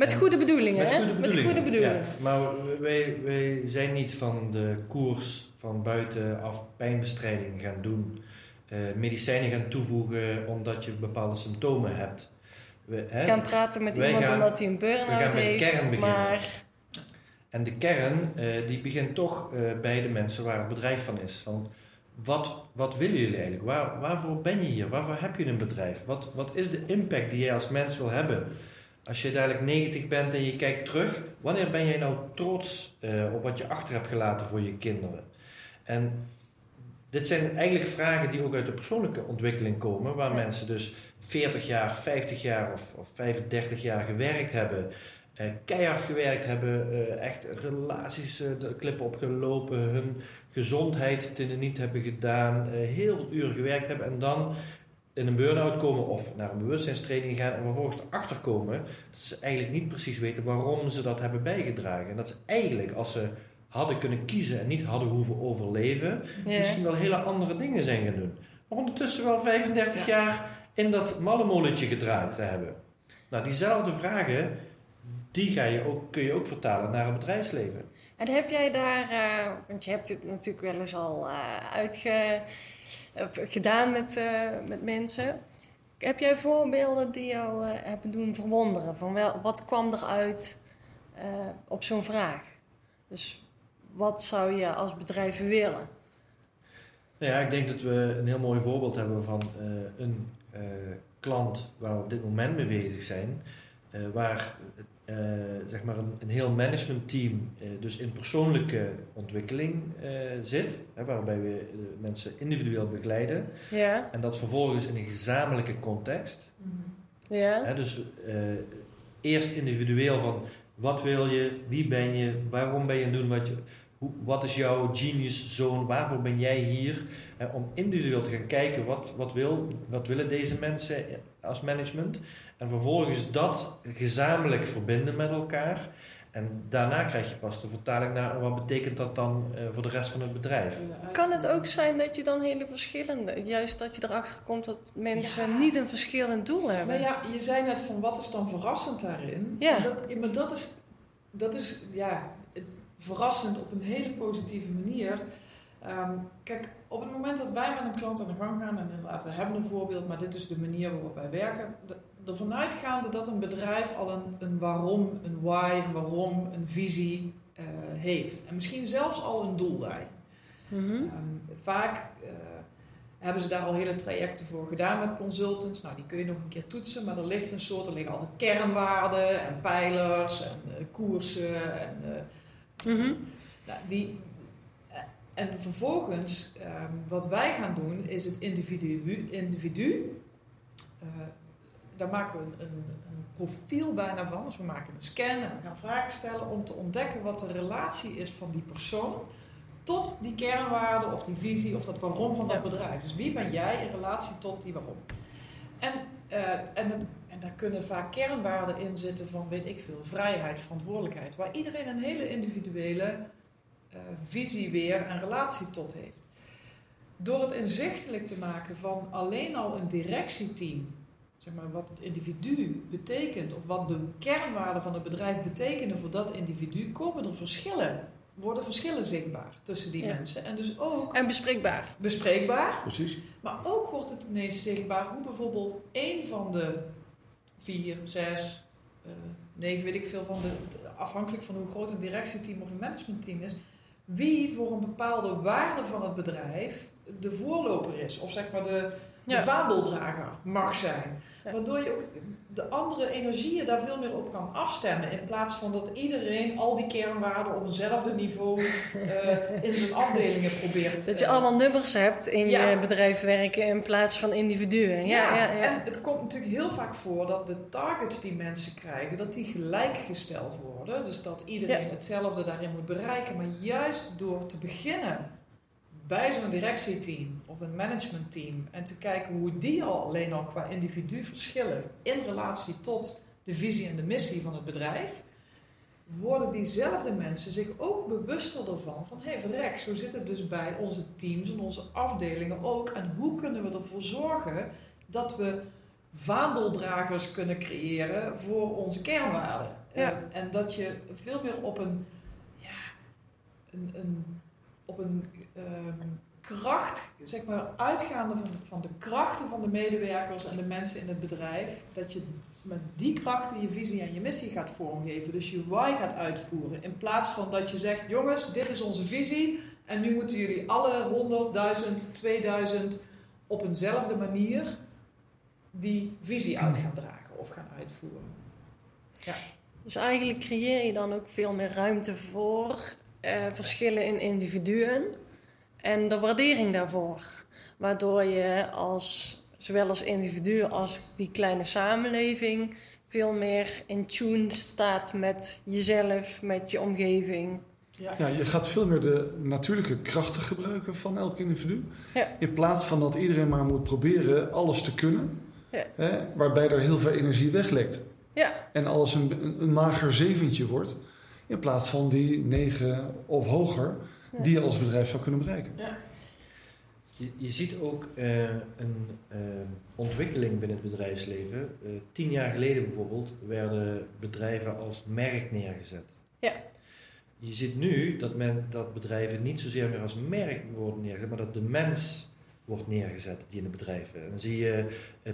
Met En- goede bedoelingen, Met hè? goede bedoelingen. Met goede bedoelingen. Ja, maar wij, wij zijn niet van de koers van buitenaf pijnbestrijding gaan doen. eh, medicijnen gaan toevoegen omdat je bepaalde symptomen hebt. We, hè, gaan praten met iemand gaan- omdat hij een we burn-out gaan met de heeft. kern beginnen. maar En de kern eh, die begint toch eh, bij de mensen waar het bedrijf van is. Van, wat, wat willen jullie eigenlijk? Waar, waarvoor ben je hier? Waarvoor heb je een bedrijf? Wat, wat is de impact die jij als mens wil hebben? Als je dadelijk 90 bent en je kijkt terug, wanneer ben jij nou trots eh, op wat je achter hebt gelaten voor je kinderen? En dit zijn eigenlijk vragen die ook uit de persoonlijke ontwikkeling komen, waar Ja. mensen dus 40 jaar, 50 jaar of, of 35 jaar gewerkt hebben, eh, keihard gewerkt hebben, eh, echt relaties de klippen opgelopen, hun gezondheid ten niet hebben gedaan, heel veel uren gewerkt hebben en dan in een burn-out komen of naar een bewustzijnstraining gaan en vervolgens erachter komen dat ze eigenlijk niet precies weten waarom ze dat hebben bijgedragen. En dat ze eigenlijk, als ze hadden kunnen kiezen en niet hadden hoeven overleven, ja. misschien wel hele andere dingen zijn gaan doen. Maar ondertussen wel 35 jaar in dat mallenmolentje gedraaid te hebben. Nou, diezelfde vragen, die ga je ook, kun je ook vertalen naar het bedrijfsleven. En heb jij daar, eh, want je hebt dit natuurlijk wel eens al eh, uitge, gedaan met, eh, met mensen. Heb jij voorbeelden die jou eh, hebben doen verwonderen? Van wel, wat kwam eruit eh, op zo'n vraag? Dus wat zou je als bedrijf willen? Nou ja, ik denk dat we een heel mooi voorbeeld hebben van eh, een eh, klant waar we op dit moment mee bezig zijn. eh, waar eh, zeg maar een, een heel managementteam eh, dus in persoonlijke ontwikkeling eh, zit. Hè, waarbij we mensen individueel begeleiden. Ja, En dat vervolgens in een gezamenlijke context. ja, Hè, dus eerst individueel van wat wil je, wie ben je, waarom ben je aan het doen wat je, hoe, wat is jouw genius zone, waarvoor ben jij hier? Hè, om individueel te gaan kijken wat, wat, wil, wat willen deze mensen als management. En vervolgens dat gezamenlijk verbinden met elkaar. En daarna krijg je pas de vertaling naar wat betekent dat dan eh, voor de rest van het bedrijf. Kan het ook zijn dat je dan hele verschillende, juist dat je erachter komt dat mensen Ja. niet een verschillend doel hebben? Nou ja, je zei net van wat is dan verrassend daarin? Ja. Maar dat, maar dat is, dat is ja, het- verrassend op een hele positieve manier. Ehm, kijk, op het moment dat wij met een klant aan de gang gaan, en inderdaad, we hebben een voorbeeld, maar dit is de manier waarop wij werken. de- Ervan uitgaande dat een bedrijf al een, een waarom, een why, een waarom, een visie eh, heeft. En misschien zelfs al een doel daarin. Mhm. Ehm, vaak eh, hebben ze daar al hele trajecten voor gedaan met consultants. Nou, die kun je nog een keer toetsen, maar er ligt een soort, er liggen altijd kernwaarden en pijlers en eh, koersen. En, Mhm. nou, die, en vervolgens, ehm, wat wij gaan doen, is het individu, individu eh, daar maken we een, een, een profiel bijna van. Dus we maken een scan en we gaan vragen stellen om te ontdekken wat de relatie is van die persoon tot die kernwaarde of die visie of dat waarom van dat bedrijf. Dus wie ben jij in relatie tot die waarom? En, eh, en, het- en daar kunnen vaak kernwaarden in zitten van, weet ik veel, vrijheid, verantwoordelijkheid. Waar iedereen een hele individuele visie weer en relatie tot heeft. Door het inzichtelijk te maken van alleen al een directieteam, zeg maar, wat het individu betekent of wat de kernwaarden van het bedrijf betekenen voor dat individu, komen er verschillen, worden verschillen zichtbaar tussen die Ja. mensen. En dus ook En bespreekbaar. bespreekbaar, Precies. maar ook wordt het ineens zichtbaar hoe bijvoorbeeld één van de vier, zes, eh, negen, weet ik veel, van de, de- afhankelijk van hoe groot een directieteam of een managementteam is, wie voor een bepaalde waarde van het bedrijf de voorloper is. Of zeg maar de, de Ja. vaandeldrager mag zijn. Ja. Waardoor je ook de andere energieën daar veel meer op kan afstemmen. In plaats van dat iedereen al die kernwaarden op eenzelfde niveau eh, in zijn afdelingen probeert. Dat je allemaal nummers hebt in Ja. je bedrijf werken in plaats van individuen. Ja, ja, ja. en het komt natuurlijk heel vaak voor dat de targets die mensen krijgen, dat die gelijkgesteld worden. Dus dat iedereen hetzelfde daarin moet bereiken. Maar juist door te beginnen bij zo'n directieteam of een managementteam en te kijken hoe die al alleen al qua individu verschillen in relatie tot de visie en de missie van het bedrijf, worden diezelfde mensen zich ook bewuster ervan van hé hey, verrek, zo zit het dus bij onze teams en onze afdelingen ook. En hoe kunnen we ervoor zorgen dat we vaandeldragers kunnen creëren voor onze kernwaarden. Ja. En dat je veel meer op een, ja, een, een, op een ehm, kracht, zeg maar, uitgaande van, van de krachten van de medewerkers en de mensen in het bedrijf, dat je met die krachten je visie en je missie gaat vormgeven. Dus je why gaat uitvoeren. In plaats van dat je zegt, jongens, dit is onze visie en nu moeten jullie alle 100.000, 2000 op eenzelfde manier die visie uit gaan dragen of gaan uitvoeren. Dus eigenlijk creëer je dan ook veel meer ruimte voor eh, verschillen in individuen en de waardering daarvoor. Waardoor je als, zowel als individu als die kleine samenleving veel meer in tune staat met jezelf, met je omgeving. Ja, je gaat veel meer de natuurlijke krachten gebruiken van elk individu. Ja. In plaats van dat iedereen maar moet proberen alles te kunnen. Ja. Hè, waarbij er heel veel energie weglekt. Ja, En alles een, een, een mager zeventje wordt. In plaats van die negen of hoger Ja. Die je als bedrijf zou kunnen bereiken. Je, je ziet ook eh, een eh, ontwikkeling binnen het bedrijfsleven. Eh, tien jaar geleden bijvoorbeeld werden bedrijven als merk neergezet. Ja. Je ziet nu dat, men, dat bedrijven niet zozeer meer als merk worden neergezet, maar dat de mens wordt neergezet die in de bedrijven. En dan zie je,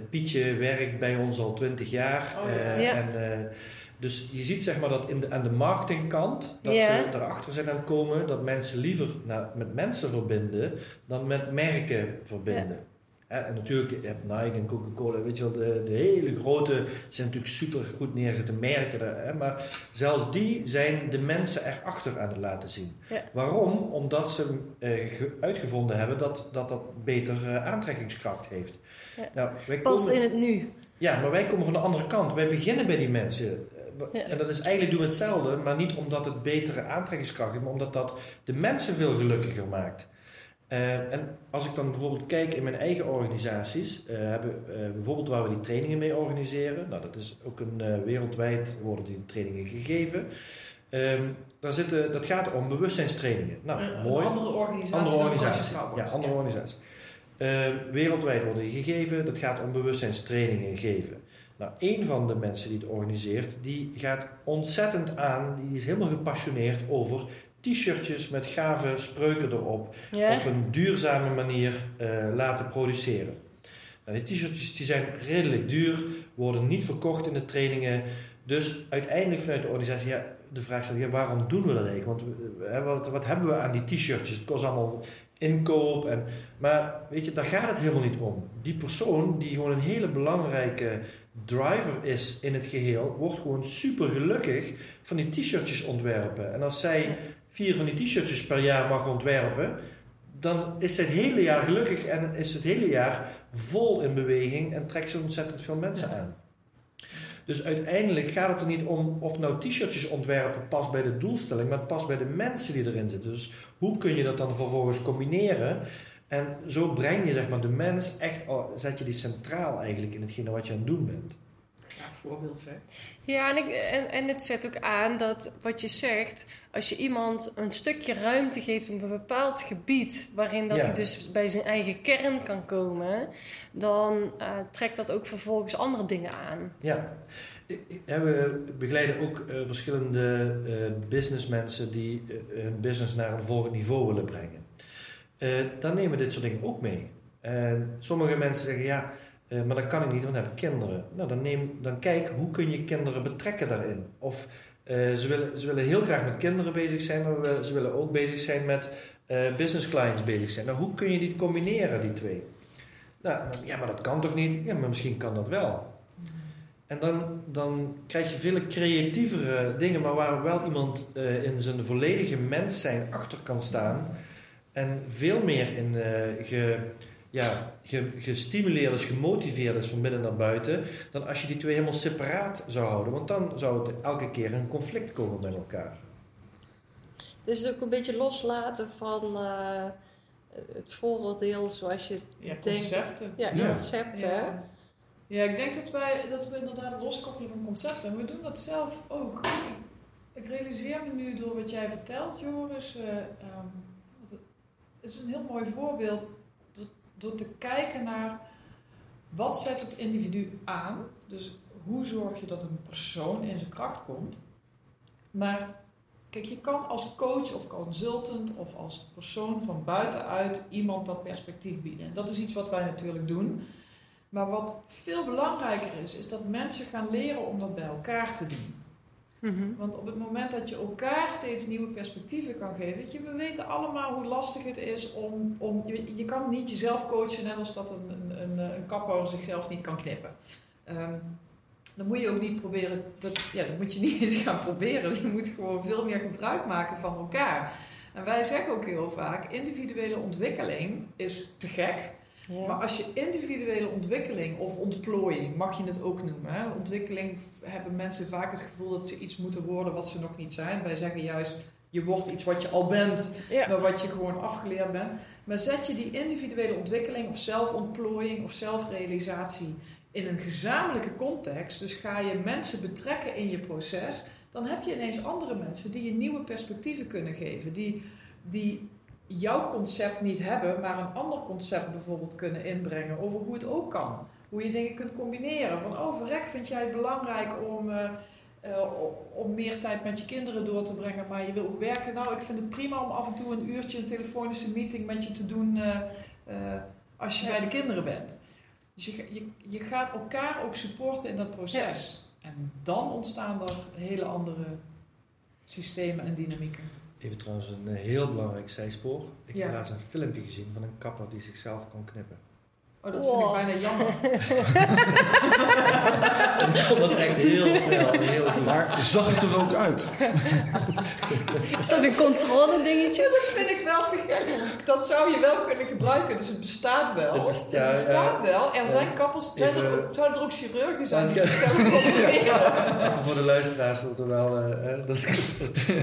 Pietje werkt bij ons al twintig jaar. Oh, ja. eh, Ja. en, eh, dus je ziet zeg maar dat in de, aan de marketingkant, dat ze erachter zijn aan het komen dat mensen liever naar, met mensen verbinden dan met merken verbinden. En natuurlijk, je hebt Nike en Coca-Cola, weet je wel, de, de hele grote zijn natuurlijk super goed neergezette merken. Daar, hè, maar zelfs die zijn de mensen erachter aan het laten zien. Ja. Waarom? Omdat ze eh, ge- uitgevonden hebben dat dat, dat beter eh, aantrekkingskracht heeft. Ja. Nou, wij komen- in het nu. ja, maar wij komen van de andere kant. Wij beginnen bij die mensen. Ja. En dat is eigenlijk doen we hetzelfde, maar niet omdat het betere aantrekkingskracht heeft, maar omdat dat de mensen veel gelukkiger maakt. Eh, en als ik dan bijvoorbeeld kijk in mijn eigen organisaties, eh, hebben, eh, bijvoorbeeld waar we die trainingen mee organiseren, nou dat is ook een wereldwijd worden die trainingen gegeven. Ehm, daar zitten, dat gaat om bewustzijnstrainingen. Nou, een, mooi. een andere organisatie. Andere dan organisatie. Conscious Ja, andere organisatie. Eh, wereldwijd worden die gegeven. Dat gaat om bewustzijnstrainingen geven. Nou, een van de mensen die het organiseert, die gaat ontzettend aan. Die is helemaal gepassioneerd over t-shirtjes met gave spreuken erop. Ja? Op een duurzame manier eh, laten produceren. Nou, die t-shirtjes die zijn redelijk duur, worden niet verkocht in de trainingen. Dus uiteindelijk vanuit de organisatie, ja, de vraag ja, waarom doen we dat eigenlijk? Want we- hè, wat, wat hebben we aan die t-shirtjes? Het kost allemaal inkoop. En, maar weet je, daar gaat het helemaal niet om. Die persoon die gewoon een hele belangrijke driver is in het geheel, wordt gewoon super gelukkig van die t-shirtjes ontwerpen. En als zij vier van die t-shirtjes per jaar mag ontwerpen, dan is ze het hele jaar gelukkig en is het hele jaar vol in beweging en trekt ze ontzettend veel mensen Ja. aan. Dus uiteindelijk gaat het er niet om of nou t-shirtjes ontwerpen past bij de doelstelling, maar het past bij de mensen die erin zitten. Dus hoe kun je dat dan vervolgens combineren? En zo breng je zeg maar, de mens echt, al- zet je die centraal eigenlijk in hetgene wat je aan het doen bent. Ja, voorbeeld zeg. Ja, en, ik, en, en het zet ook aan dat wat je zegt, als je iemand een stukje ruimte geeft op een bepaald gebied, waarin dat Ja. hij dus bij zijn eigen kern kan komen, dan eh, trekt dat ook vervolgens andere dingen aan. Ja, we begeleiden ook eh, verschillende eh, businessmensen die hun business naar een volgend niveau willen brengen. Eh, dan nemen we dit soort dingen ook mee. En sommige mensen zeggen ja, eh, maar dat kan ik niet, want dan heb ik kinderen. Nou, dan, neem, dan kijk hoe kun je kinderen betrekken daarin. Of eh, ze, willen, ze willen heel graag met kinderen bezig zijn, maar ze willen ook bezig zijn met business clients bezig zijn. Nou, hoe kun je die combineren, die twee? Nou, ja, maar dat kan toch niet? Ja, maar misschien kan dat wel. En dan, dan krijg je vele creatievere dingen, maar waar wel iemand in zijn volledige mens zijn achter kan staan. En veel meer in eh, ge, ja, ge, gestimuleerd is, gemotiveerd is van binnen naar buiten. Dan als je die twee helemaal separaat zou houden. Want dan zou het elke keer een conflict komen met elkaar. Dus het ook een beetje loslaten van eh, het vooroordeel zoals je Ja, denkt. concepten. Ja, Ja. concepten. Ja. ja, ik denk dat wij dat we inderdaad loskoppelen van concepten. En we doen dat zelf ook. Ik, realiseer me nu door wat jij vertelt, Joris. eh, ehm, het is een heel mooi voorbeeld door, door te kijken naar wat zet het individu aan. Dus hoe zorg je dat een persoon in zijn kracht komt. Maar kijk, je kan als coach of consultant of als persoon van buitenuit iemand dat perspectief bieden. En dat is iets wat wij natuurlijk doen. Maar wat veel belangrijker is, is dat mensen gaan leren om dat bij elkaar te doen. Mhm. Want op het moment dat je elkaar steeds nieuwe perspectieven kan geven, weet je, we weten allemaal hoe lastig het is om, om je, kan niet jezelf coachen net als dat een, een, een, een kapper zichzelf niet kan knippen. Ehm, dan moet je ook niet proberen, dat, ja, dat moet je niet eens gaan proberen. Je moet gewoon veel meer gebruik maken van elkaar. En wij zeggen ook heel vaak, individuele ontwikkeling is te gek. Ja. Maar als je individuele ontwikkeling of ontplooiing, mag je het ook noemen. Hè? Ontwikkeling hebben mensen vaak het gevoel dat ze iets moeten worden wat ze nog niet zijn. Wij zeggen juist, je wordt iets wat je al bent, Ja. maar wat je gewoon afgeleerd bent. Maar zet je die individuele ontwikkeling of zelfontplooiing of zelfrealisatie in een gezamenlijke context, dus ga je mensen betrekken in je proces, dan heb je ineens andere mensen die je nieuwe perspectieven kunnen geven. Die, die jouw concept niet hebben, maar een ander concept bijvoorbeeld kunnen inbrengen over hoe het ook kan. Hoe je dingen kunt combineren. Van, oh verrek, vind jij het belangrijk om, eh, eh, om meer tijd met je kinderen door te brengen, maar je wil ook werken? Nou, ik vind het prima om af en toe een uurtje een telefonische meeting met je te doen eh, als je Ja. bij de kinderen bent. Dus je, je, je gaat elkaar ook supporten in dat proces. En dan ontstaan er hele andere systemen en dynamieken. Even trouwens een eh, heel belangrijk zijspoor. Ik Ja. heb laatst een filmpje gezien van een kapper die zichzelf kon knippen. Oh, dat vind ik Wow. bijna jammer. Kon dat echt heel snel heel goed. Maar zag het er ook uit? Is dat een controle dingetje? Dat vind ik wel te gek. Dat zou je wel kunnen gebruiken. Dus het bestaat wel. Het Het, best- ja, bestaat ja. wel. Er zijn Ja. kappels, zijn er, ook, zouden er ook chirurgen zijn die zichzelf voor de luisteraars dat er wel... eh, eh, dat,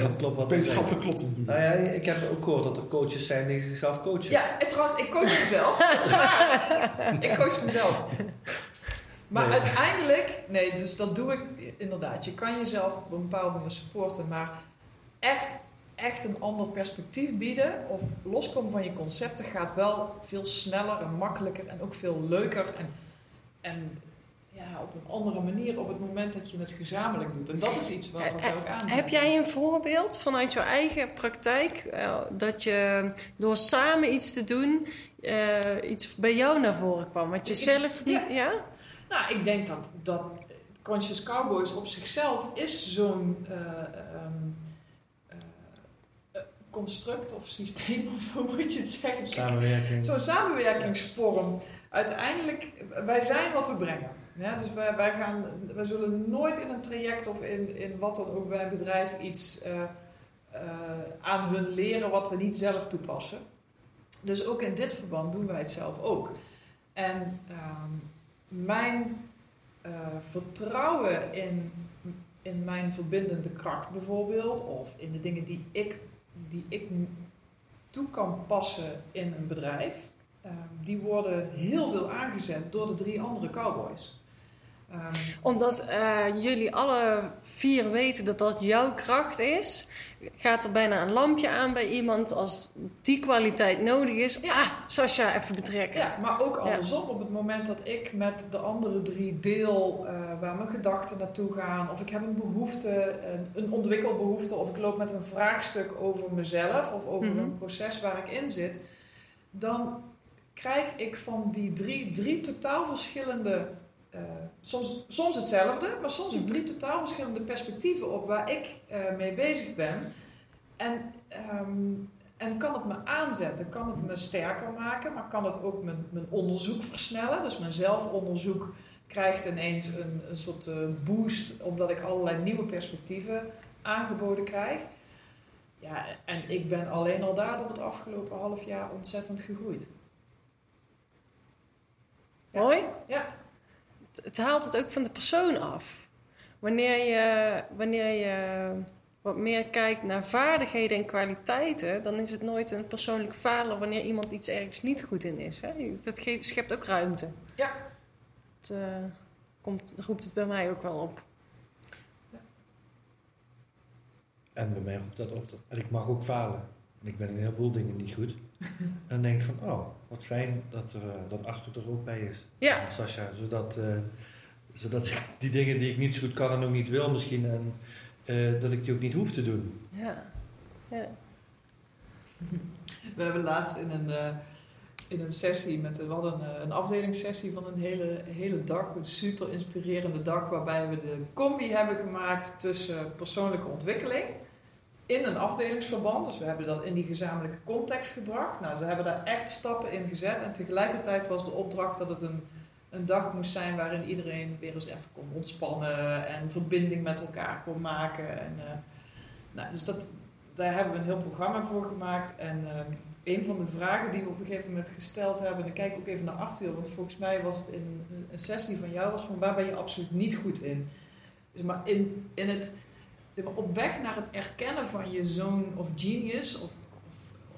dat klopt wat Wetenschappelijk klopt het Nou ja, ik heb ook gehoord dat er coaches zijn die zichzelf coachen. Ja, en trouwens, ik coach mezelf. Ik coach mezelf. Maar Nee. uiteindelijk, nee, dus dat doe ik inderdaad. Je kan jezelf op een bepaalde manier supporten, maar echt, echt een ander perspectief bieden of loskomen van je concepten gaat wel veel sneller en makkelijker en ook veel leuker en, en ja, op een andere manier op het moment dat je het gezamenlijk doet. En dat is iets waar we ook aan Heb jij een voorbeeld vanuit jouw eigen praktijk eh, dat je door samen iets te doen eh, iets bij jou naar voren kwam? Wat je Ik- zelf niet. ja. Ja? Nou, ik denk dat, dat Conscious Cowboys op zichzelf is zo'n eh, ehm, eh, eh, construct of systeem, of hoe moet je het zeggen? Samenwerking. Zo'n samenwerkingsvorm. Uiteindelijk, wij zijn wat we brengen. Ja, dus wij, wij, gaan, wij zullen nooit in een traject of in, in wat dan ook bij een bedrijf iets eh, eh, aan hun leren wat we niet zelf toepassen. Dus ook in dit verband doen wij het zelf ook. En ehm, mijn eh, vertrouwen in, in mijn verbindende kracht bijvoorbeeld, of in de dingen die ik, die ik toe kan passen in een bedrijf, eh, die worden heel veel aangezet door de drie andere cowboys. Ehm, Omdat eh, jullie alle vier weten dat dat jouw kracht is, gaat er bijna een lampje aan bij iemand als die kwaliteit nodig is. Ja. Ah, Sascha, even betrekken. Ja, maar ook andersom. Op het moment dat ik met de andere drie deel eh, waar mijn gedachten naartoe gaan, of ik heb een behoefte, een, een ontwikkelbehoefte, of ik loop met een vraagstuk over mezelf of over Mhm. een proces waar ik in zit, dan krijg ik van die drie, drie totaal verschillende, eh, soms, soms hetzelfde, maar soms ook drie totaal verschillende perspectieven op waar ik eh, mee bezig ben. En ehm, en kan het me aanzetten, kan het me sterker maken, maar kan het ook mijn, mijn onderzoek versnellen. Dus mijn zelfonderzoek krijgt ineens een, een soort eh, boost, omdat ik allerlei nieuwe perspectieven aangeboden krijg. Ja, en ik ben alleen al daardoor het afgelopen half jaar ontzettend gegroeid. Ja. Mooi. Ja, Het, haalt het ook van de persoon af. Wanneer je, wanneer je wat meer kijkt naar vaardigheden en kwaliteiten, dan is het nooit een persoonlijk falen wanneer iemand iets ergens niet goed in is. Hè? Dat geeft, schept ook ruimte. Ja. Het, eh, komt, roept het bij mij ook wel op. En bij mij roept dat op. Dat, en ik mag ook falen. En ik ben in een heleboel dingen niet goed. En dan denk ik van, oh, wat fijn dat, er, eh, dat Arthur er ook bij is. Ja, Sascha, zodat, eh, zodat ik die dingen die ik niet zo goed kan en ook niet wil misschien, en, eh, dat ik die ook niet hoef te doen. ja. ja. we hebben laatst in een, eh, in een sessie, met, we hadden een, een afdelingssessie van een hele, hele dag, een super inspirerende dag, waarbij we de combi hebben gemaakt tussen persoonlijke ontwikkeling in een afdelingsverband. Dus we hebben dat in die gezamenlijke context gebracht. Nou, ze hebben daar echt stappen in gezet en tegelijkertijd was de opdracht dat het een, een dag moest zijn waarin iedereen weer eens even kon ontspannen en verbinding met elkaar kon maken. En, eh, nou, dus dat, daar hebben we een heel programma voor gemaakt. En ehm, een van de vragen die we op een gegeven moment gesteld hebben, en ik kijk ook even naar Arthur, want volgens mij was het in een sessie van jou, was van waar ben je absoluut niet goed in? Dus maar in, in het, zeg maar, op weg naar het erkennen van je zoon of genius, of, of,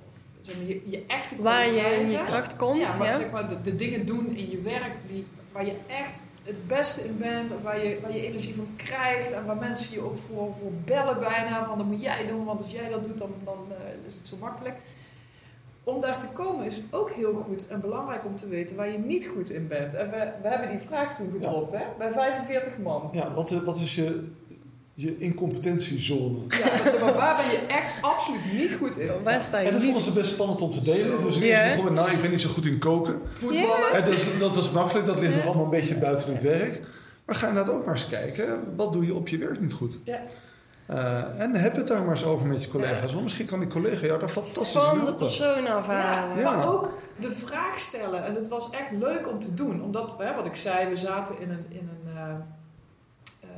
of zeg maar, je, je echte Waar je in je kracht komt. Ja, maar ja. zeg maar de, de dingen doen in je werk die, waar je echt het beste in bent, of waar je, waar je energie van krijgt en waar mensen je ook voor, voor bellen bijna, van dat moet jij doen, want als jij dat doet dan, dan eh, is het zo makkelijk. Om daar te komen is het ook heel goed en belangrijk om te weten waar je niet goed in bent. En we, we hebben die vraag toen gedropt, hè, bij 45 man. Ja, wat, wat is je, je incompetentiezone? Ja, waar ben je echt absoluut niet goed in? Waar sta je En dat niet? vonden ze best spannend om te delen. Dus ik Ja. begon met, nou, ik ben niet zo goed in koken. Voetballen. En dat, is, dat is makkelijk, dat ligt nog allemaal een beetje buiten het werk. Maar ga inderdaad ook maar eens kijken, wat doe je op je werk niet goed? Ja. Eh, en heb het daar maar eens over met je collega's. Want misschien kan die collega jou daar fantastisch in Van de helpen. persoon afhalen. Ja. Maar ook de vraag stellen. En het was echt leuk om te doen. Omdat, hè, wat ik zei, we zaten in een, in een, eh, eh,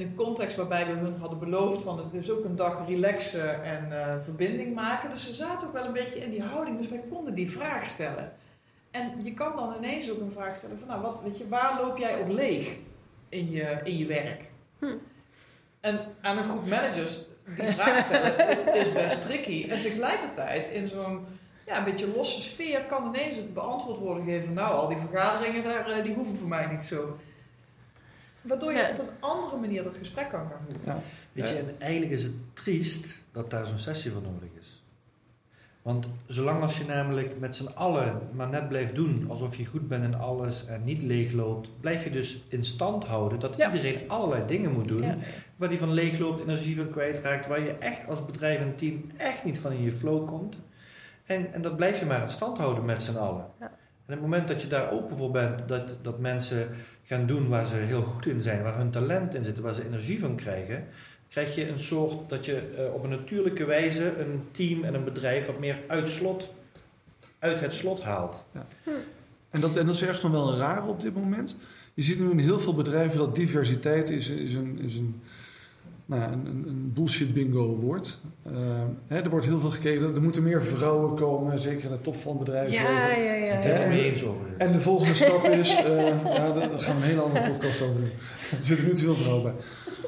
in een context waarbij we hun hadden beloofd van het is ook een dag relaxen en eh, verbinding maken. Dus ze zaten ook wel een beetje in die houding. Dus wij konden die vraag stellen. En je kan dan ineens ook een vraag stellen van nou, wat, weet je, waar loop jij op leeg in je, in je werk? Hm. En aan een groep managers die vraag stellen is best tricky. En tegelijkertijd in zo'n ja, een beetje losse sfeer kan ineens het beantwoord worden gegeven. Nou, al die vergaderingen daar, eh, die hoeven voor mij niet zo. Waardoor je Ja. op een andere manier dat gesprek kan gaan voeren. Ja. Weet je, en eigenlijk is het triest dat daar zo'n sessie voor nodig is. Want zolang als je namelijk met z'n allen maar net blijft doen alsof je goed bent in alles en niet leegloopt, blijf je dus in stand houden dat Ja. iedereen allerlei dingen moet doen Ja. waar die van leegloopt, energie van kwijtraakt, waar je echt als bedrijf en team echt niet van in je flow komt. En, en dat blijf je maar in stand houden met z'n allen. Ja. En op het moment dat je daar open voor bent, dat, dat mensen gaan doen waar ze heel goed in zijn, waar hun talent in zit, waar ze energie van krijgen, krijg je een soort dat je eh, op een natuurlijke wijze een team en een bedrijf wat meer uit, slot, uit het slot haalt. En dat, en dat is ergens nog wel een rare op dit moment. Je ziet nu in heel veel bedrijven dat diversiteit is, is, een, is een, nou, een, bullshit bingo wordt. Eh, hè, er wordt heel veel gekeken. Er moeten meer vrouwen komen, zeker in de top van het bedrijfsleven. Ja, ja, ja. Ik ben het ja. mee eens over. En de volgende stap is, eh, ja, daar gaan we een hele andere podcast over doen. Er zitten nu te veel vrouwen bij.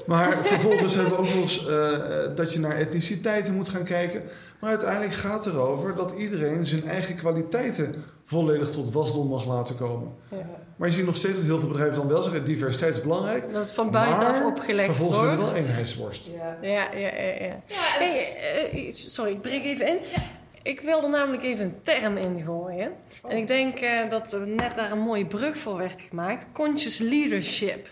Maar vervolgens hebben we ook nog eens eh, eh, dat je naar etniciteiten moet gaan kijken. Maar uiteindelijk gaat het erover dat iedereen zijn eigen kwaliteiten volledig tot wasdom mag laten komen. Ja. Maar je ziet nog steeds dat heel veel bedrijven dan wel zeggen, diversiteit is belangrijk. Dat het van buitenaf maar opgelegd vervolgens wordt. we wel eenheidsworst. Ja. Ja, ja, ja. ja. Ja, en- Hey, eh, sorry, ik breek even in. Ik wilde namelijk even een term ingooien. Oh. En ik denk eh, dat er net daar een mooie brug voor werd gemaakt. Conscious leadership.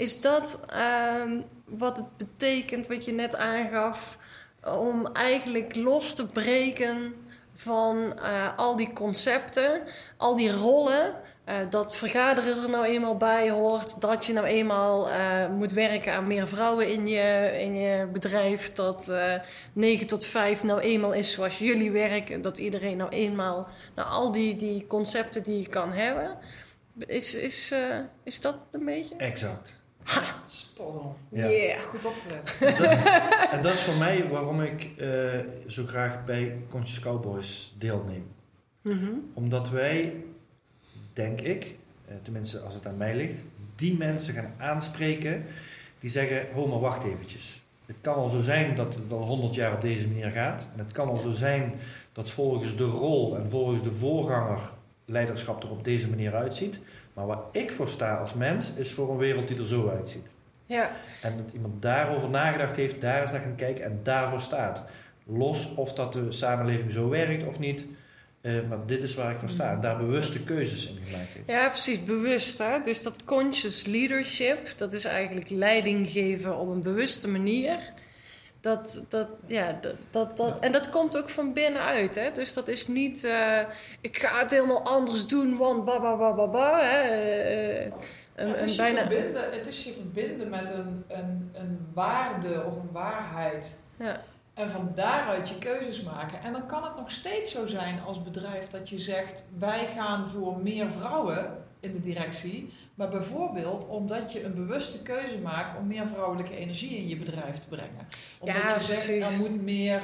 Is dat ehm, wat het betekent, wat je net aangaf, om eigenlijk los te breken van eh, al die concepten, al die rollen. eh, dat vergaderen er nou eenmaal bij hoort. Dat je nou eenmaal eh, moet werken aan meer vrouwen in je, in je bedrijf. Dat eh 9 tot 5 nou eenmaal is zoals jullie werken. Dat iedereen nou eenmaal... Nou, al die, die concepten die je kan hebben. Is, is, is dat een beetje? Exact. Spannend. Ja. Yeah. Goed opgelet. Dat- en dat is voor mij waarom ik eh, zo graag bij Conscious Cowboys deelneem. Mhm. Omdat wij, denk ik, eh, tenminste als het aan mij ligt, die mensen gaan aanspreken die zeggen: Ho, maar wacht eventjes. Het kan al zo zijn dat het al 100 jaar op deze manier gaat. En het kan al zo zijn dat volgens de rol en volgens de voorganger leiderschap er op deze manier uitziet. Maar waar ik voor sta als mens, is voor een wereld die er zo uitziet. Ja. En dat iemand daarover nagedacht heeft, daar is naar gaan kijken en daarvoor staat. Los of dat de samenleving zo werkt of niet. eh, maar dit is waar ik voor sta. En daar bewuste keuzes in gemaakt heeft. ja, precies. Bewust. Hè? Dus dat conscious leadership, dat is eigenlijk leiding geven op een bewuste manier. Dat, dat, ja, dat, dat, dat, en dat komt ook van binnenuit. Hè? Dus dat is niet, eh, ik ga het helemaal anders doen, want ba ba ba ba ba. Hè? Eh, eh, een, het, is je bijna, verbinden, het is je verbinden met een, een, een waarde of een waarheid. ja. En van daaruit je keuzes maken. En dan kan het nog steeds zo zijn als bedrijf dat je zegt: wij gaan voor meer vrouwen in de directie. Maar bijvoorbeeld omdat je een bewuste keuze maakt om meer vrouwelijke energie in je bedrijf te brengen. Omdat Ja, je zegt: precies. er moet meer.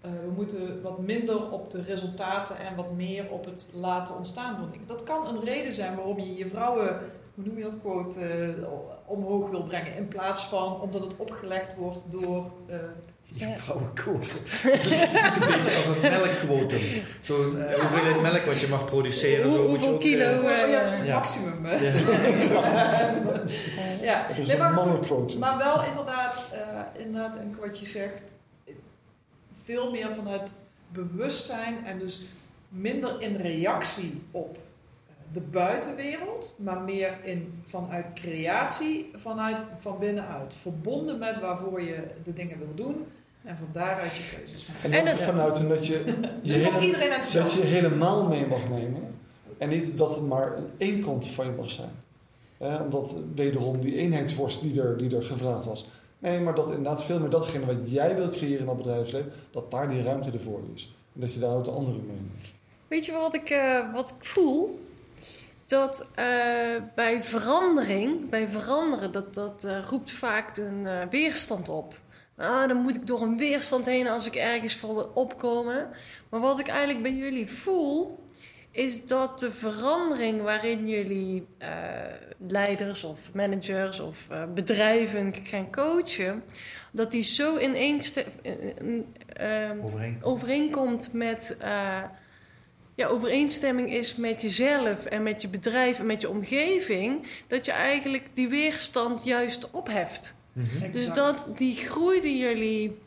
eh, we moeten wat minder op de resultaten en wat meer op het laten ontstaan van dingen. Dat kan een reden zijn waarom je je vrouwen, hoe noem je dat quote, eh, omhoog wil brengen. In plaats van omdat het opgelegd wordt door eh, Je Ja. vrouwenquotum. Het een beetje als een melkquotum. Zo'n eh, hoeveelheid melk wat je mag produceren. Hoe- zo hoeveel ook, kilo, Oh, ja, dat is het Ja. maximum. hè. ja. ja, Het is nee, een maar, maar wel inderdaad, eh inderdaad, en wat je zegt, veel meer vanuit bewustzijn en dus minder in reactie op de buitenwereld, maar meer in, vanuit creatie, vanuit, van binnenuit. Verbonden met waarvoor je de dingen wil doen en van daaruit je keuzes maken. En En vanuit een dat je, je, hele- iedereen dat je helemaal mee mag nemen. En niet dat het maar één kant van je mag zijn. Eh, omdat wederom die eenheidsworst die er, die er gevraagd was. Nee, maar dat inderdaad veel meer datgene wat jij wil creëren in dat bedrijfsleven, dat daar die ruimte ervoor is. En dat je daar ook de anderen mee neemt. Weet je wat ik, eh, wat ik voel? Dat eh, bij verandering, bij veranderen, dat, dat eh, roept vaak een eh, weerstand op. Ah, dan moet ik door een weerstand heen als ik ergens voor wil opkomen. Maar wat ik eigenlijk bij jullie voel, is dat de verandering waarin jullie leiders of managers of bedrijven gaan coachen, dat die zo ineenste- in- in- ehm, overeenkomt met. Ja, overeenstemming is met jezelf en met je bedrijf en met je omgeving, dat je eigenlijk die weerstand juist opheft. Mhm. Dus dat die groei die jullie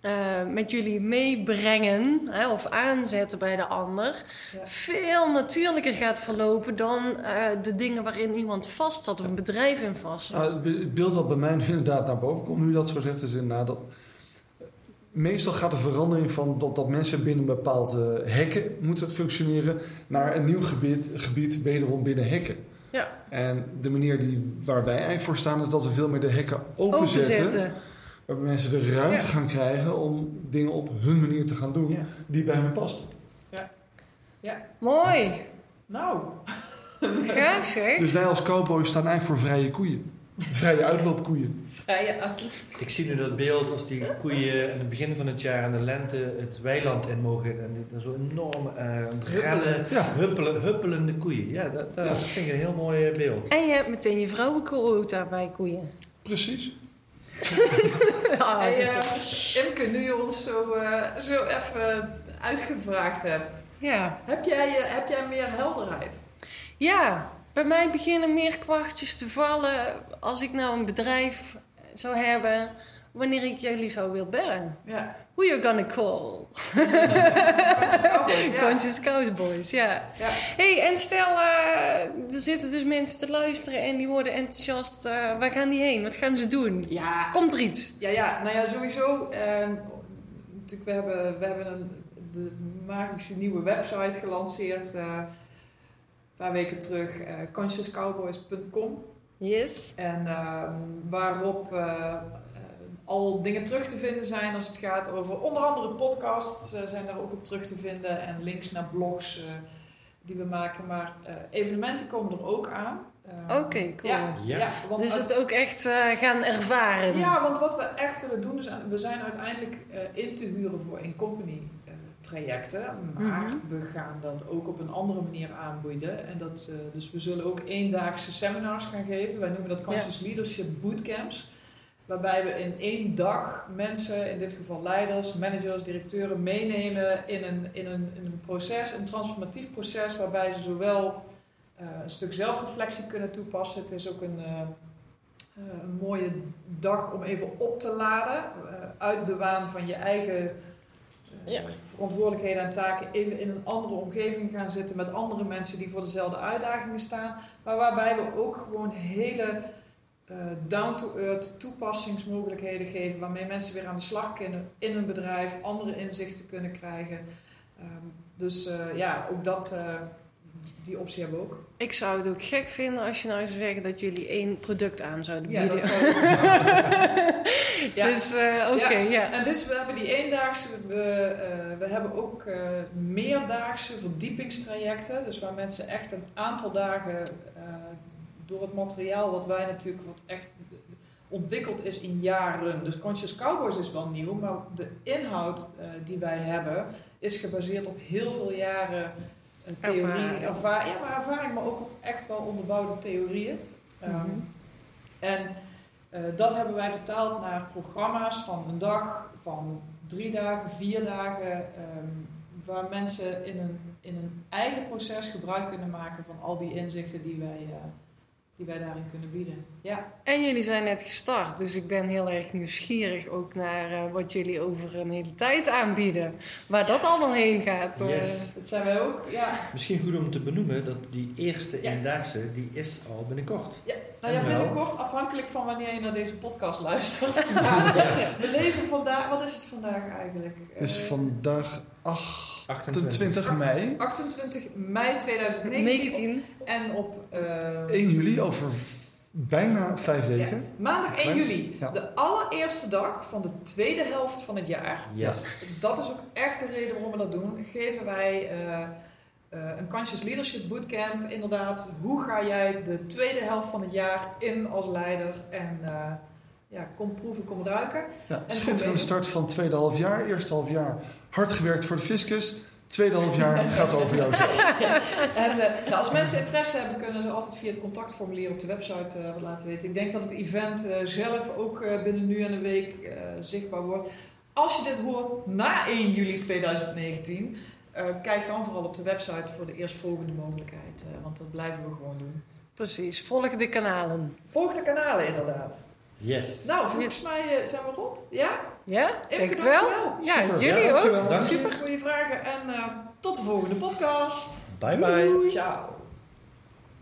eh, met jullie meebrengen hè, of aanzetten bij de ander, Ja. veel natuurlijker gaat verlopen dan eh, de dingen waarin iemand vast zat of een bedrijf in vast zat. Nou, het be- het beeld dat bij mij nu inderdaad naar boven komt, nu dat zo zegt, is inderdaad dat. Meestal gaat de verandering van dat, dat mensen binnen bepaalde hekken moeten functioneren naar een nieuw gebied, gebied wederom binnen hekken. Ja. En de manier die, waar wij eigenlijk voor staan is dat we veel meer de hekken openzetten. Openzetten. Waarbij mensen de ruimte Ja. gaan krijgen om dingen op hun manier te gaan doen Ja. die bij hun past. Mooi. Nou, Gaaf zeg. Dus wij als cowboys staan eigenlijk voor vrije koeien. Vrije uitloopkoeien. Vrije uitloop. Ik zie nu dat beeld als die koeien aan het begin van het jaar in de lente het weiland in mogen. En dit- zo enorm eh rennen, Ja. huppelen, huppelende koeien. Ja, dat, dat Ja. vind ik een heel mooi eh, beeld. En je hebt meteen je vrouwenquota bij koeien. Precies. Ah, Hey, zo eh. Imke, nu je ons zo, eh, zo even uitgevraagd hebt. ja. Heb jij, eh, heb jij meer helderheid? ja, bij mij beginnen meer kwartjes te vallen als ik nou een bedrijf zou hebben wanneer ik jullie zou willen bellen. Ja. Who you gonna call? Conscious Cowboys, ja. Conscious Cowboys, ja. Ja. hey, en stel, eh, er zitten dus mensen te luisteren en die worden enthousiast. eh, waar gaan die heen? Wat gaan ze doen? Ja, Komt er iets? Ja, ja, nou ja, sowieso. natuurlijk, we hebben, we hebben een, de magische nieuwe website gelanceerd eh, paar weken terug, eh consciouscowboys.com. Yes. En ehm, waarop eh, eh, al dingen terug te vinden zijn als het gaat over onder andere podcasts, zijn daar ook op terug te vinden en links naar blogs eh, die we maken. Maar eh, evenementen komen er ook aan. Ehm, Oké, cool. Ja, ja. Ja. want Dus uit- het ook echt eh, gaan ervaren. ja, want wat we echt willen doen is, we zijn uiteindelijk eh, in te huren voor in-company eh, trajecten, maar Mhm. we gaan dat ook op een andere manier aanbieden. En dat, eh, dus we zullen ook eendaagse seminars gaan geven. Wij noemen dat Conscious Leadership Bootcamps. Waarbij we in één dag mensen, in dit geval leiders, managers, directeuren, meenemen in een, in een, in een proces, een transformatief proces, waarbij ze zowel eh, een stuk zelfreflectie kunnen toepassen. Het is ook een, eh, een mooie dag om even op te laden uit de waan van je eigen Ja. verantwoordelijkheden en taken. Even in een andere omgeving gaan zitten met andere mensen die voor dezelfde uitdagingen staan. Maar waarbij we ook gewoon hele eh, down-to-earth toepassingsmogelijkheden geven. Waarmee mensen weer aan de slag kunnen in hun bedrijf, andere inzichten kunnen krijgen. Ehm, dus eh, ja, ook dat, eh, die optie hebben we ook. Ik zou het ook gek vinden als je nou zou zeggen dat jullie één product aan zouden Ja, bieden. dat zou Ja. Dus eh, oké, Ja. ja. En dus we hebben die eendaagse, we, eh, we hebben ook eh, meerdaagse verdiepingstrajecten. Dus waar mensen echt een aantal dagen door het materiaal wat wij natuurlijk, wat echt ontwikkeld is in jaren. Dus Conscious Cowboys is wel nieuw, maar de inhoud die wij hebben is gebaseerd op heel veel jaren theorie, Ervaring. Ja, maar ervaring, maar ook echt wel onderbouwde theorieën. Ehm, Mhm. En eh, dat hebben wij vertaald naar programma's van een dag, van drie dagen, vier dagen, ehm, waar mensen in een, in een eigen proces gebruik kunnen maken van al die inzichten die wij, eh, die wij daarin kunnen bieden. Ja, En jullie zijn net gestart, dus ik ben heel erg nieuwsgierig ook naar eh, wat jullie over een hele tijd aanbieden. Waar dat allemaal heen gaat. eh. Yes. dat zijn wij ook. Ja. Misschien goed om te benoemen dat die eerste Ja. eendaagse, die is al binnenkort. Nou ja, En wel? binnenkort, afhankelijk van wanneer je naar deze podcast luistert. Maar we leven vandaag, wat is het vandaag eigenlijk? Het is Eh, vandaag 28 28. mei. 28 mei 2019. 19. En op eh, 1 juli, over bijna vijf weken. ja, maandag 1 Klein- juli. ja. De allereerste dag van de tweede helft van het jaar. Yes. Dat is ook echt de reden waarom we dat doen. Geven wij eh, eh, een Conscious Leadership Bootcamp. Inderdaad, hoe ga jij de tweede helft van het jaar in als leider? En eh, ja, kom proeven, kom ruiken. Ja, En schitterende start van het tweede half jaar. Eerste half jaar hard gewerkt voor de fiscus. Tweede half jaar gaat over jou zelf. En eh, nou, als mensen interesse hebben, kunnen ze altijd via het contactformulier op de website eh, wat laten weten. Ik denk dat het event eh, zelf ook eh, binnen nu en een week eh, zichtbaar wordt. Als je dit hoort na 1 juli 2019, eh, kijk dan vooral op de website voor de eerstvolgende mogelijkheid. eh, want dat blijven we gewoon doen. Precies, volg de kanalen. Volg de kanalen inderdaad. Yes. Nou, volgens Yes. mij eh, zijn we rond. Ja? Ja, Imke, denk het wel. Ja, Super. jullie Ja, ook. dankjewel. Dank Super goede vragen en eh, tot de volgende podcast. Bye bye. Ciao.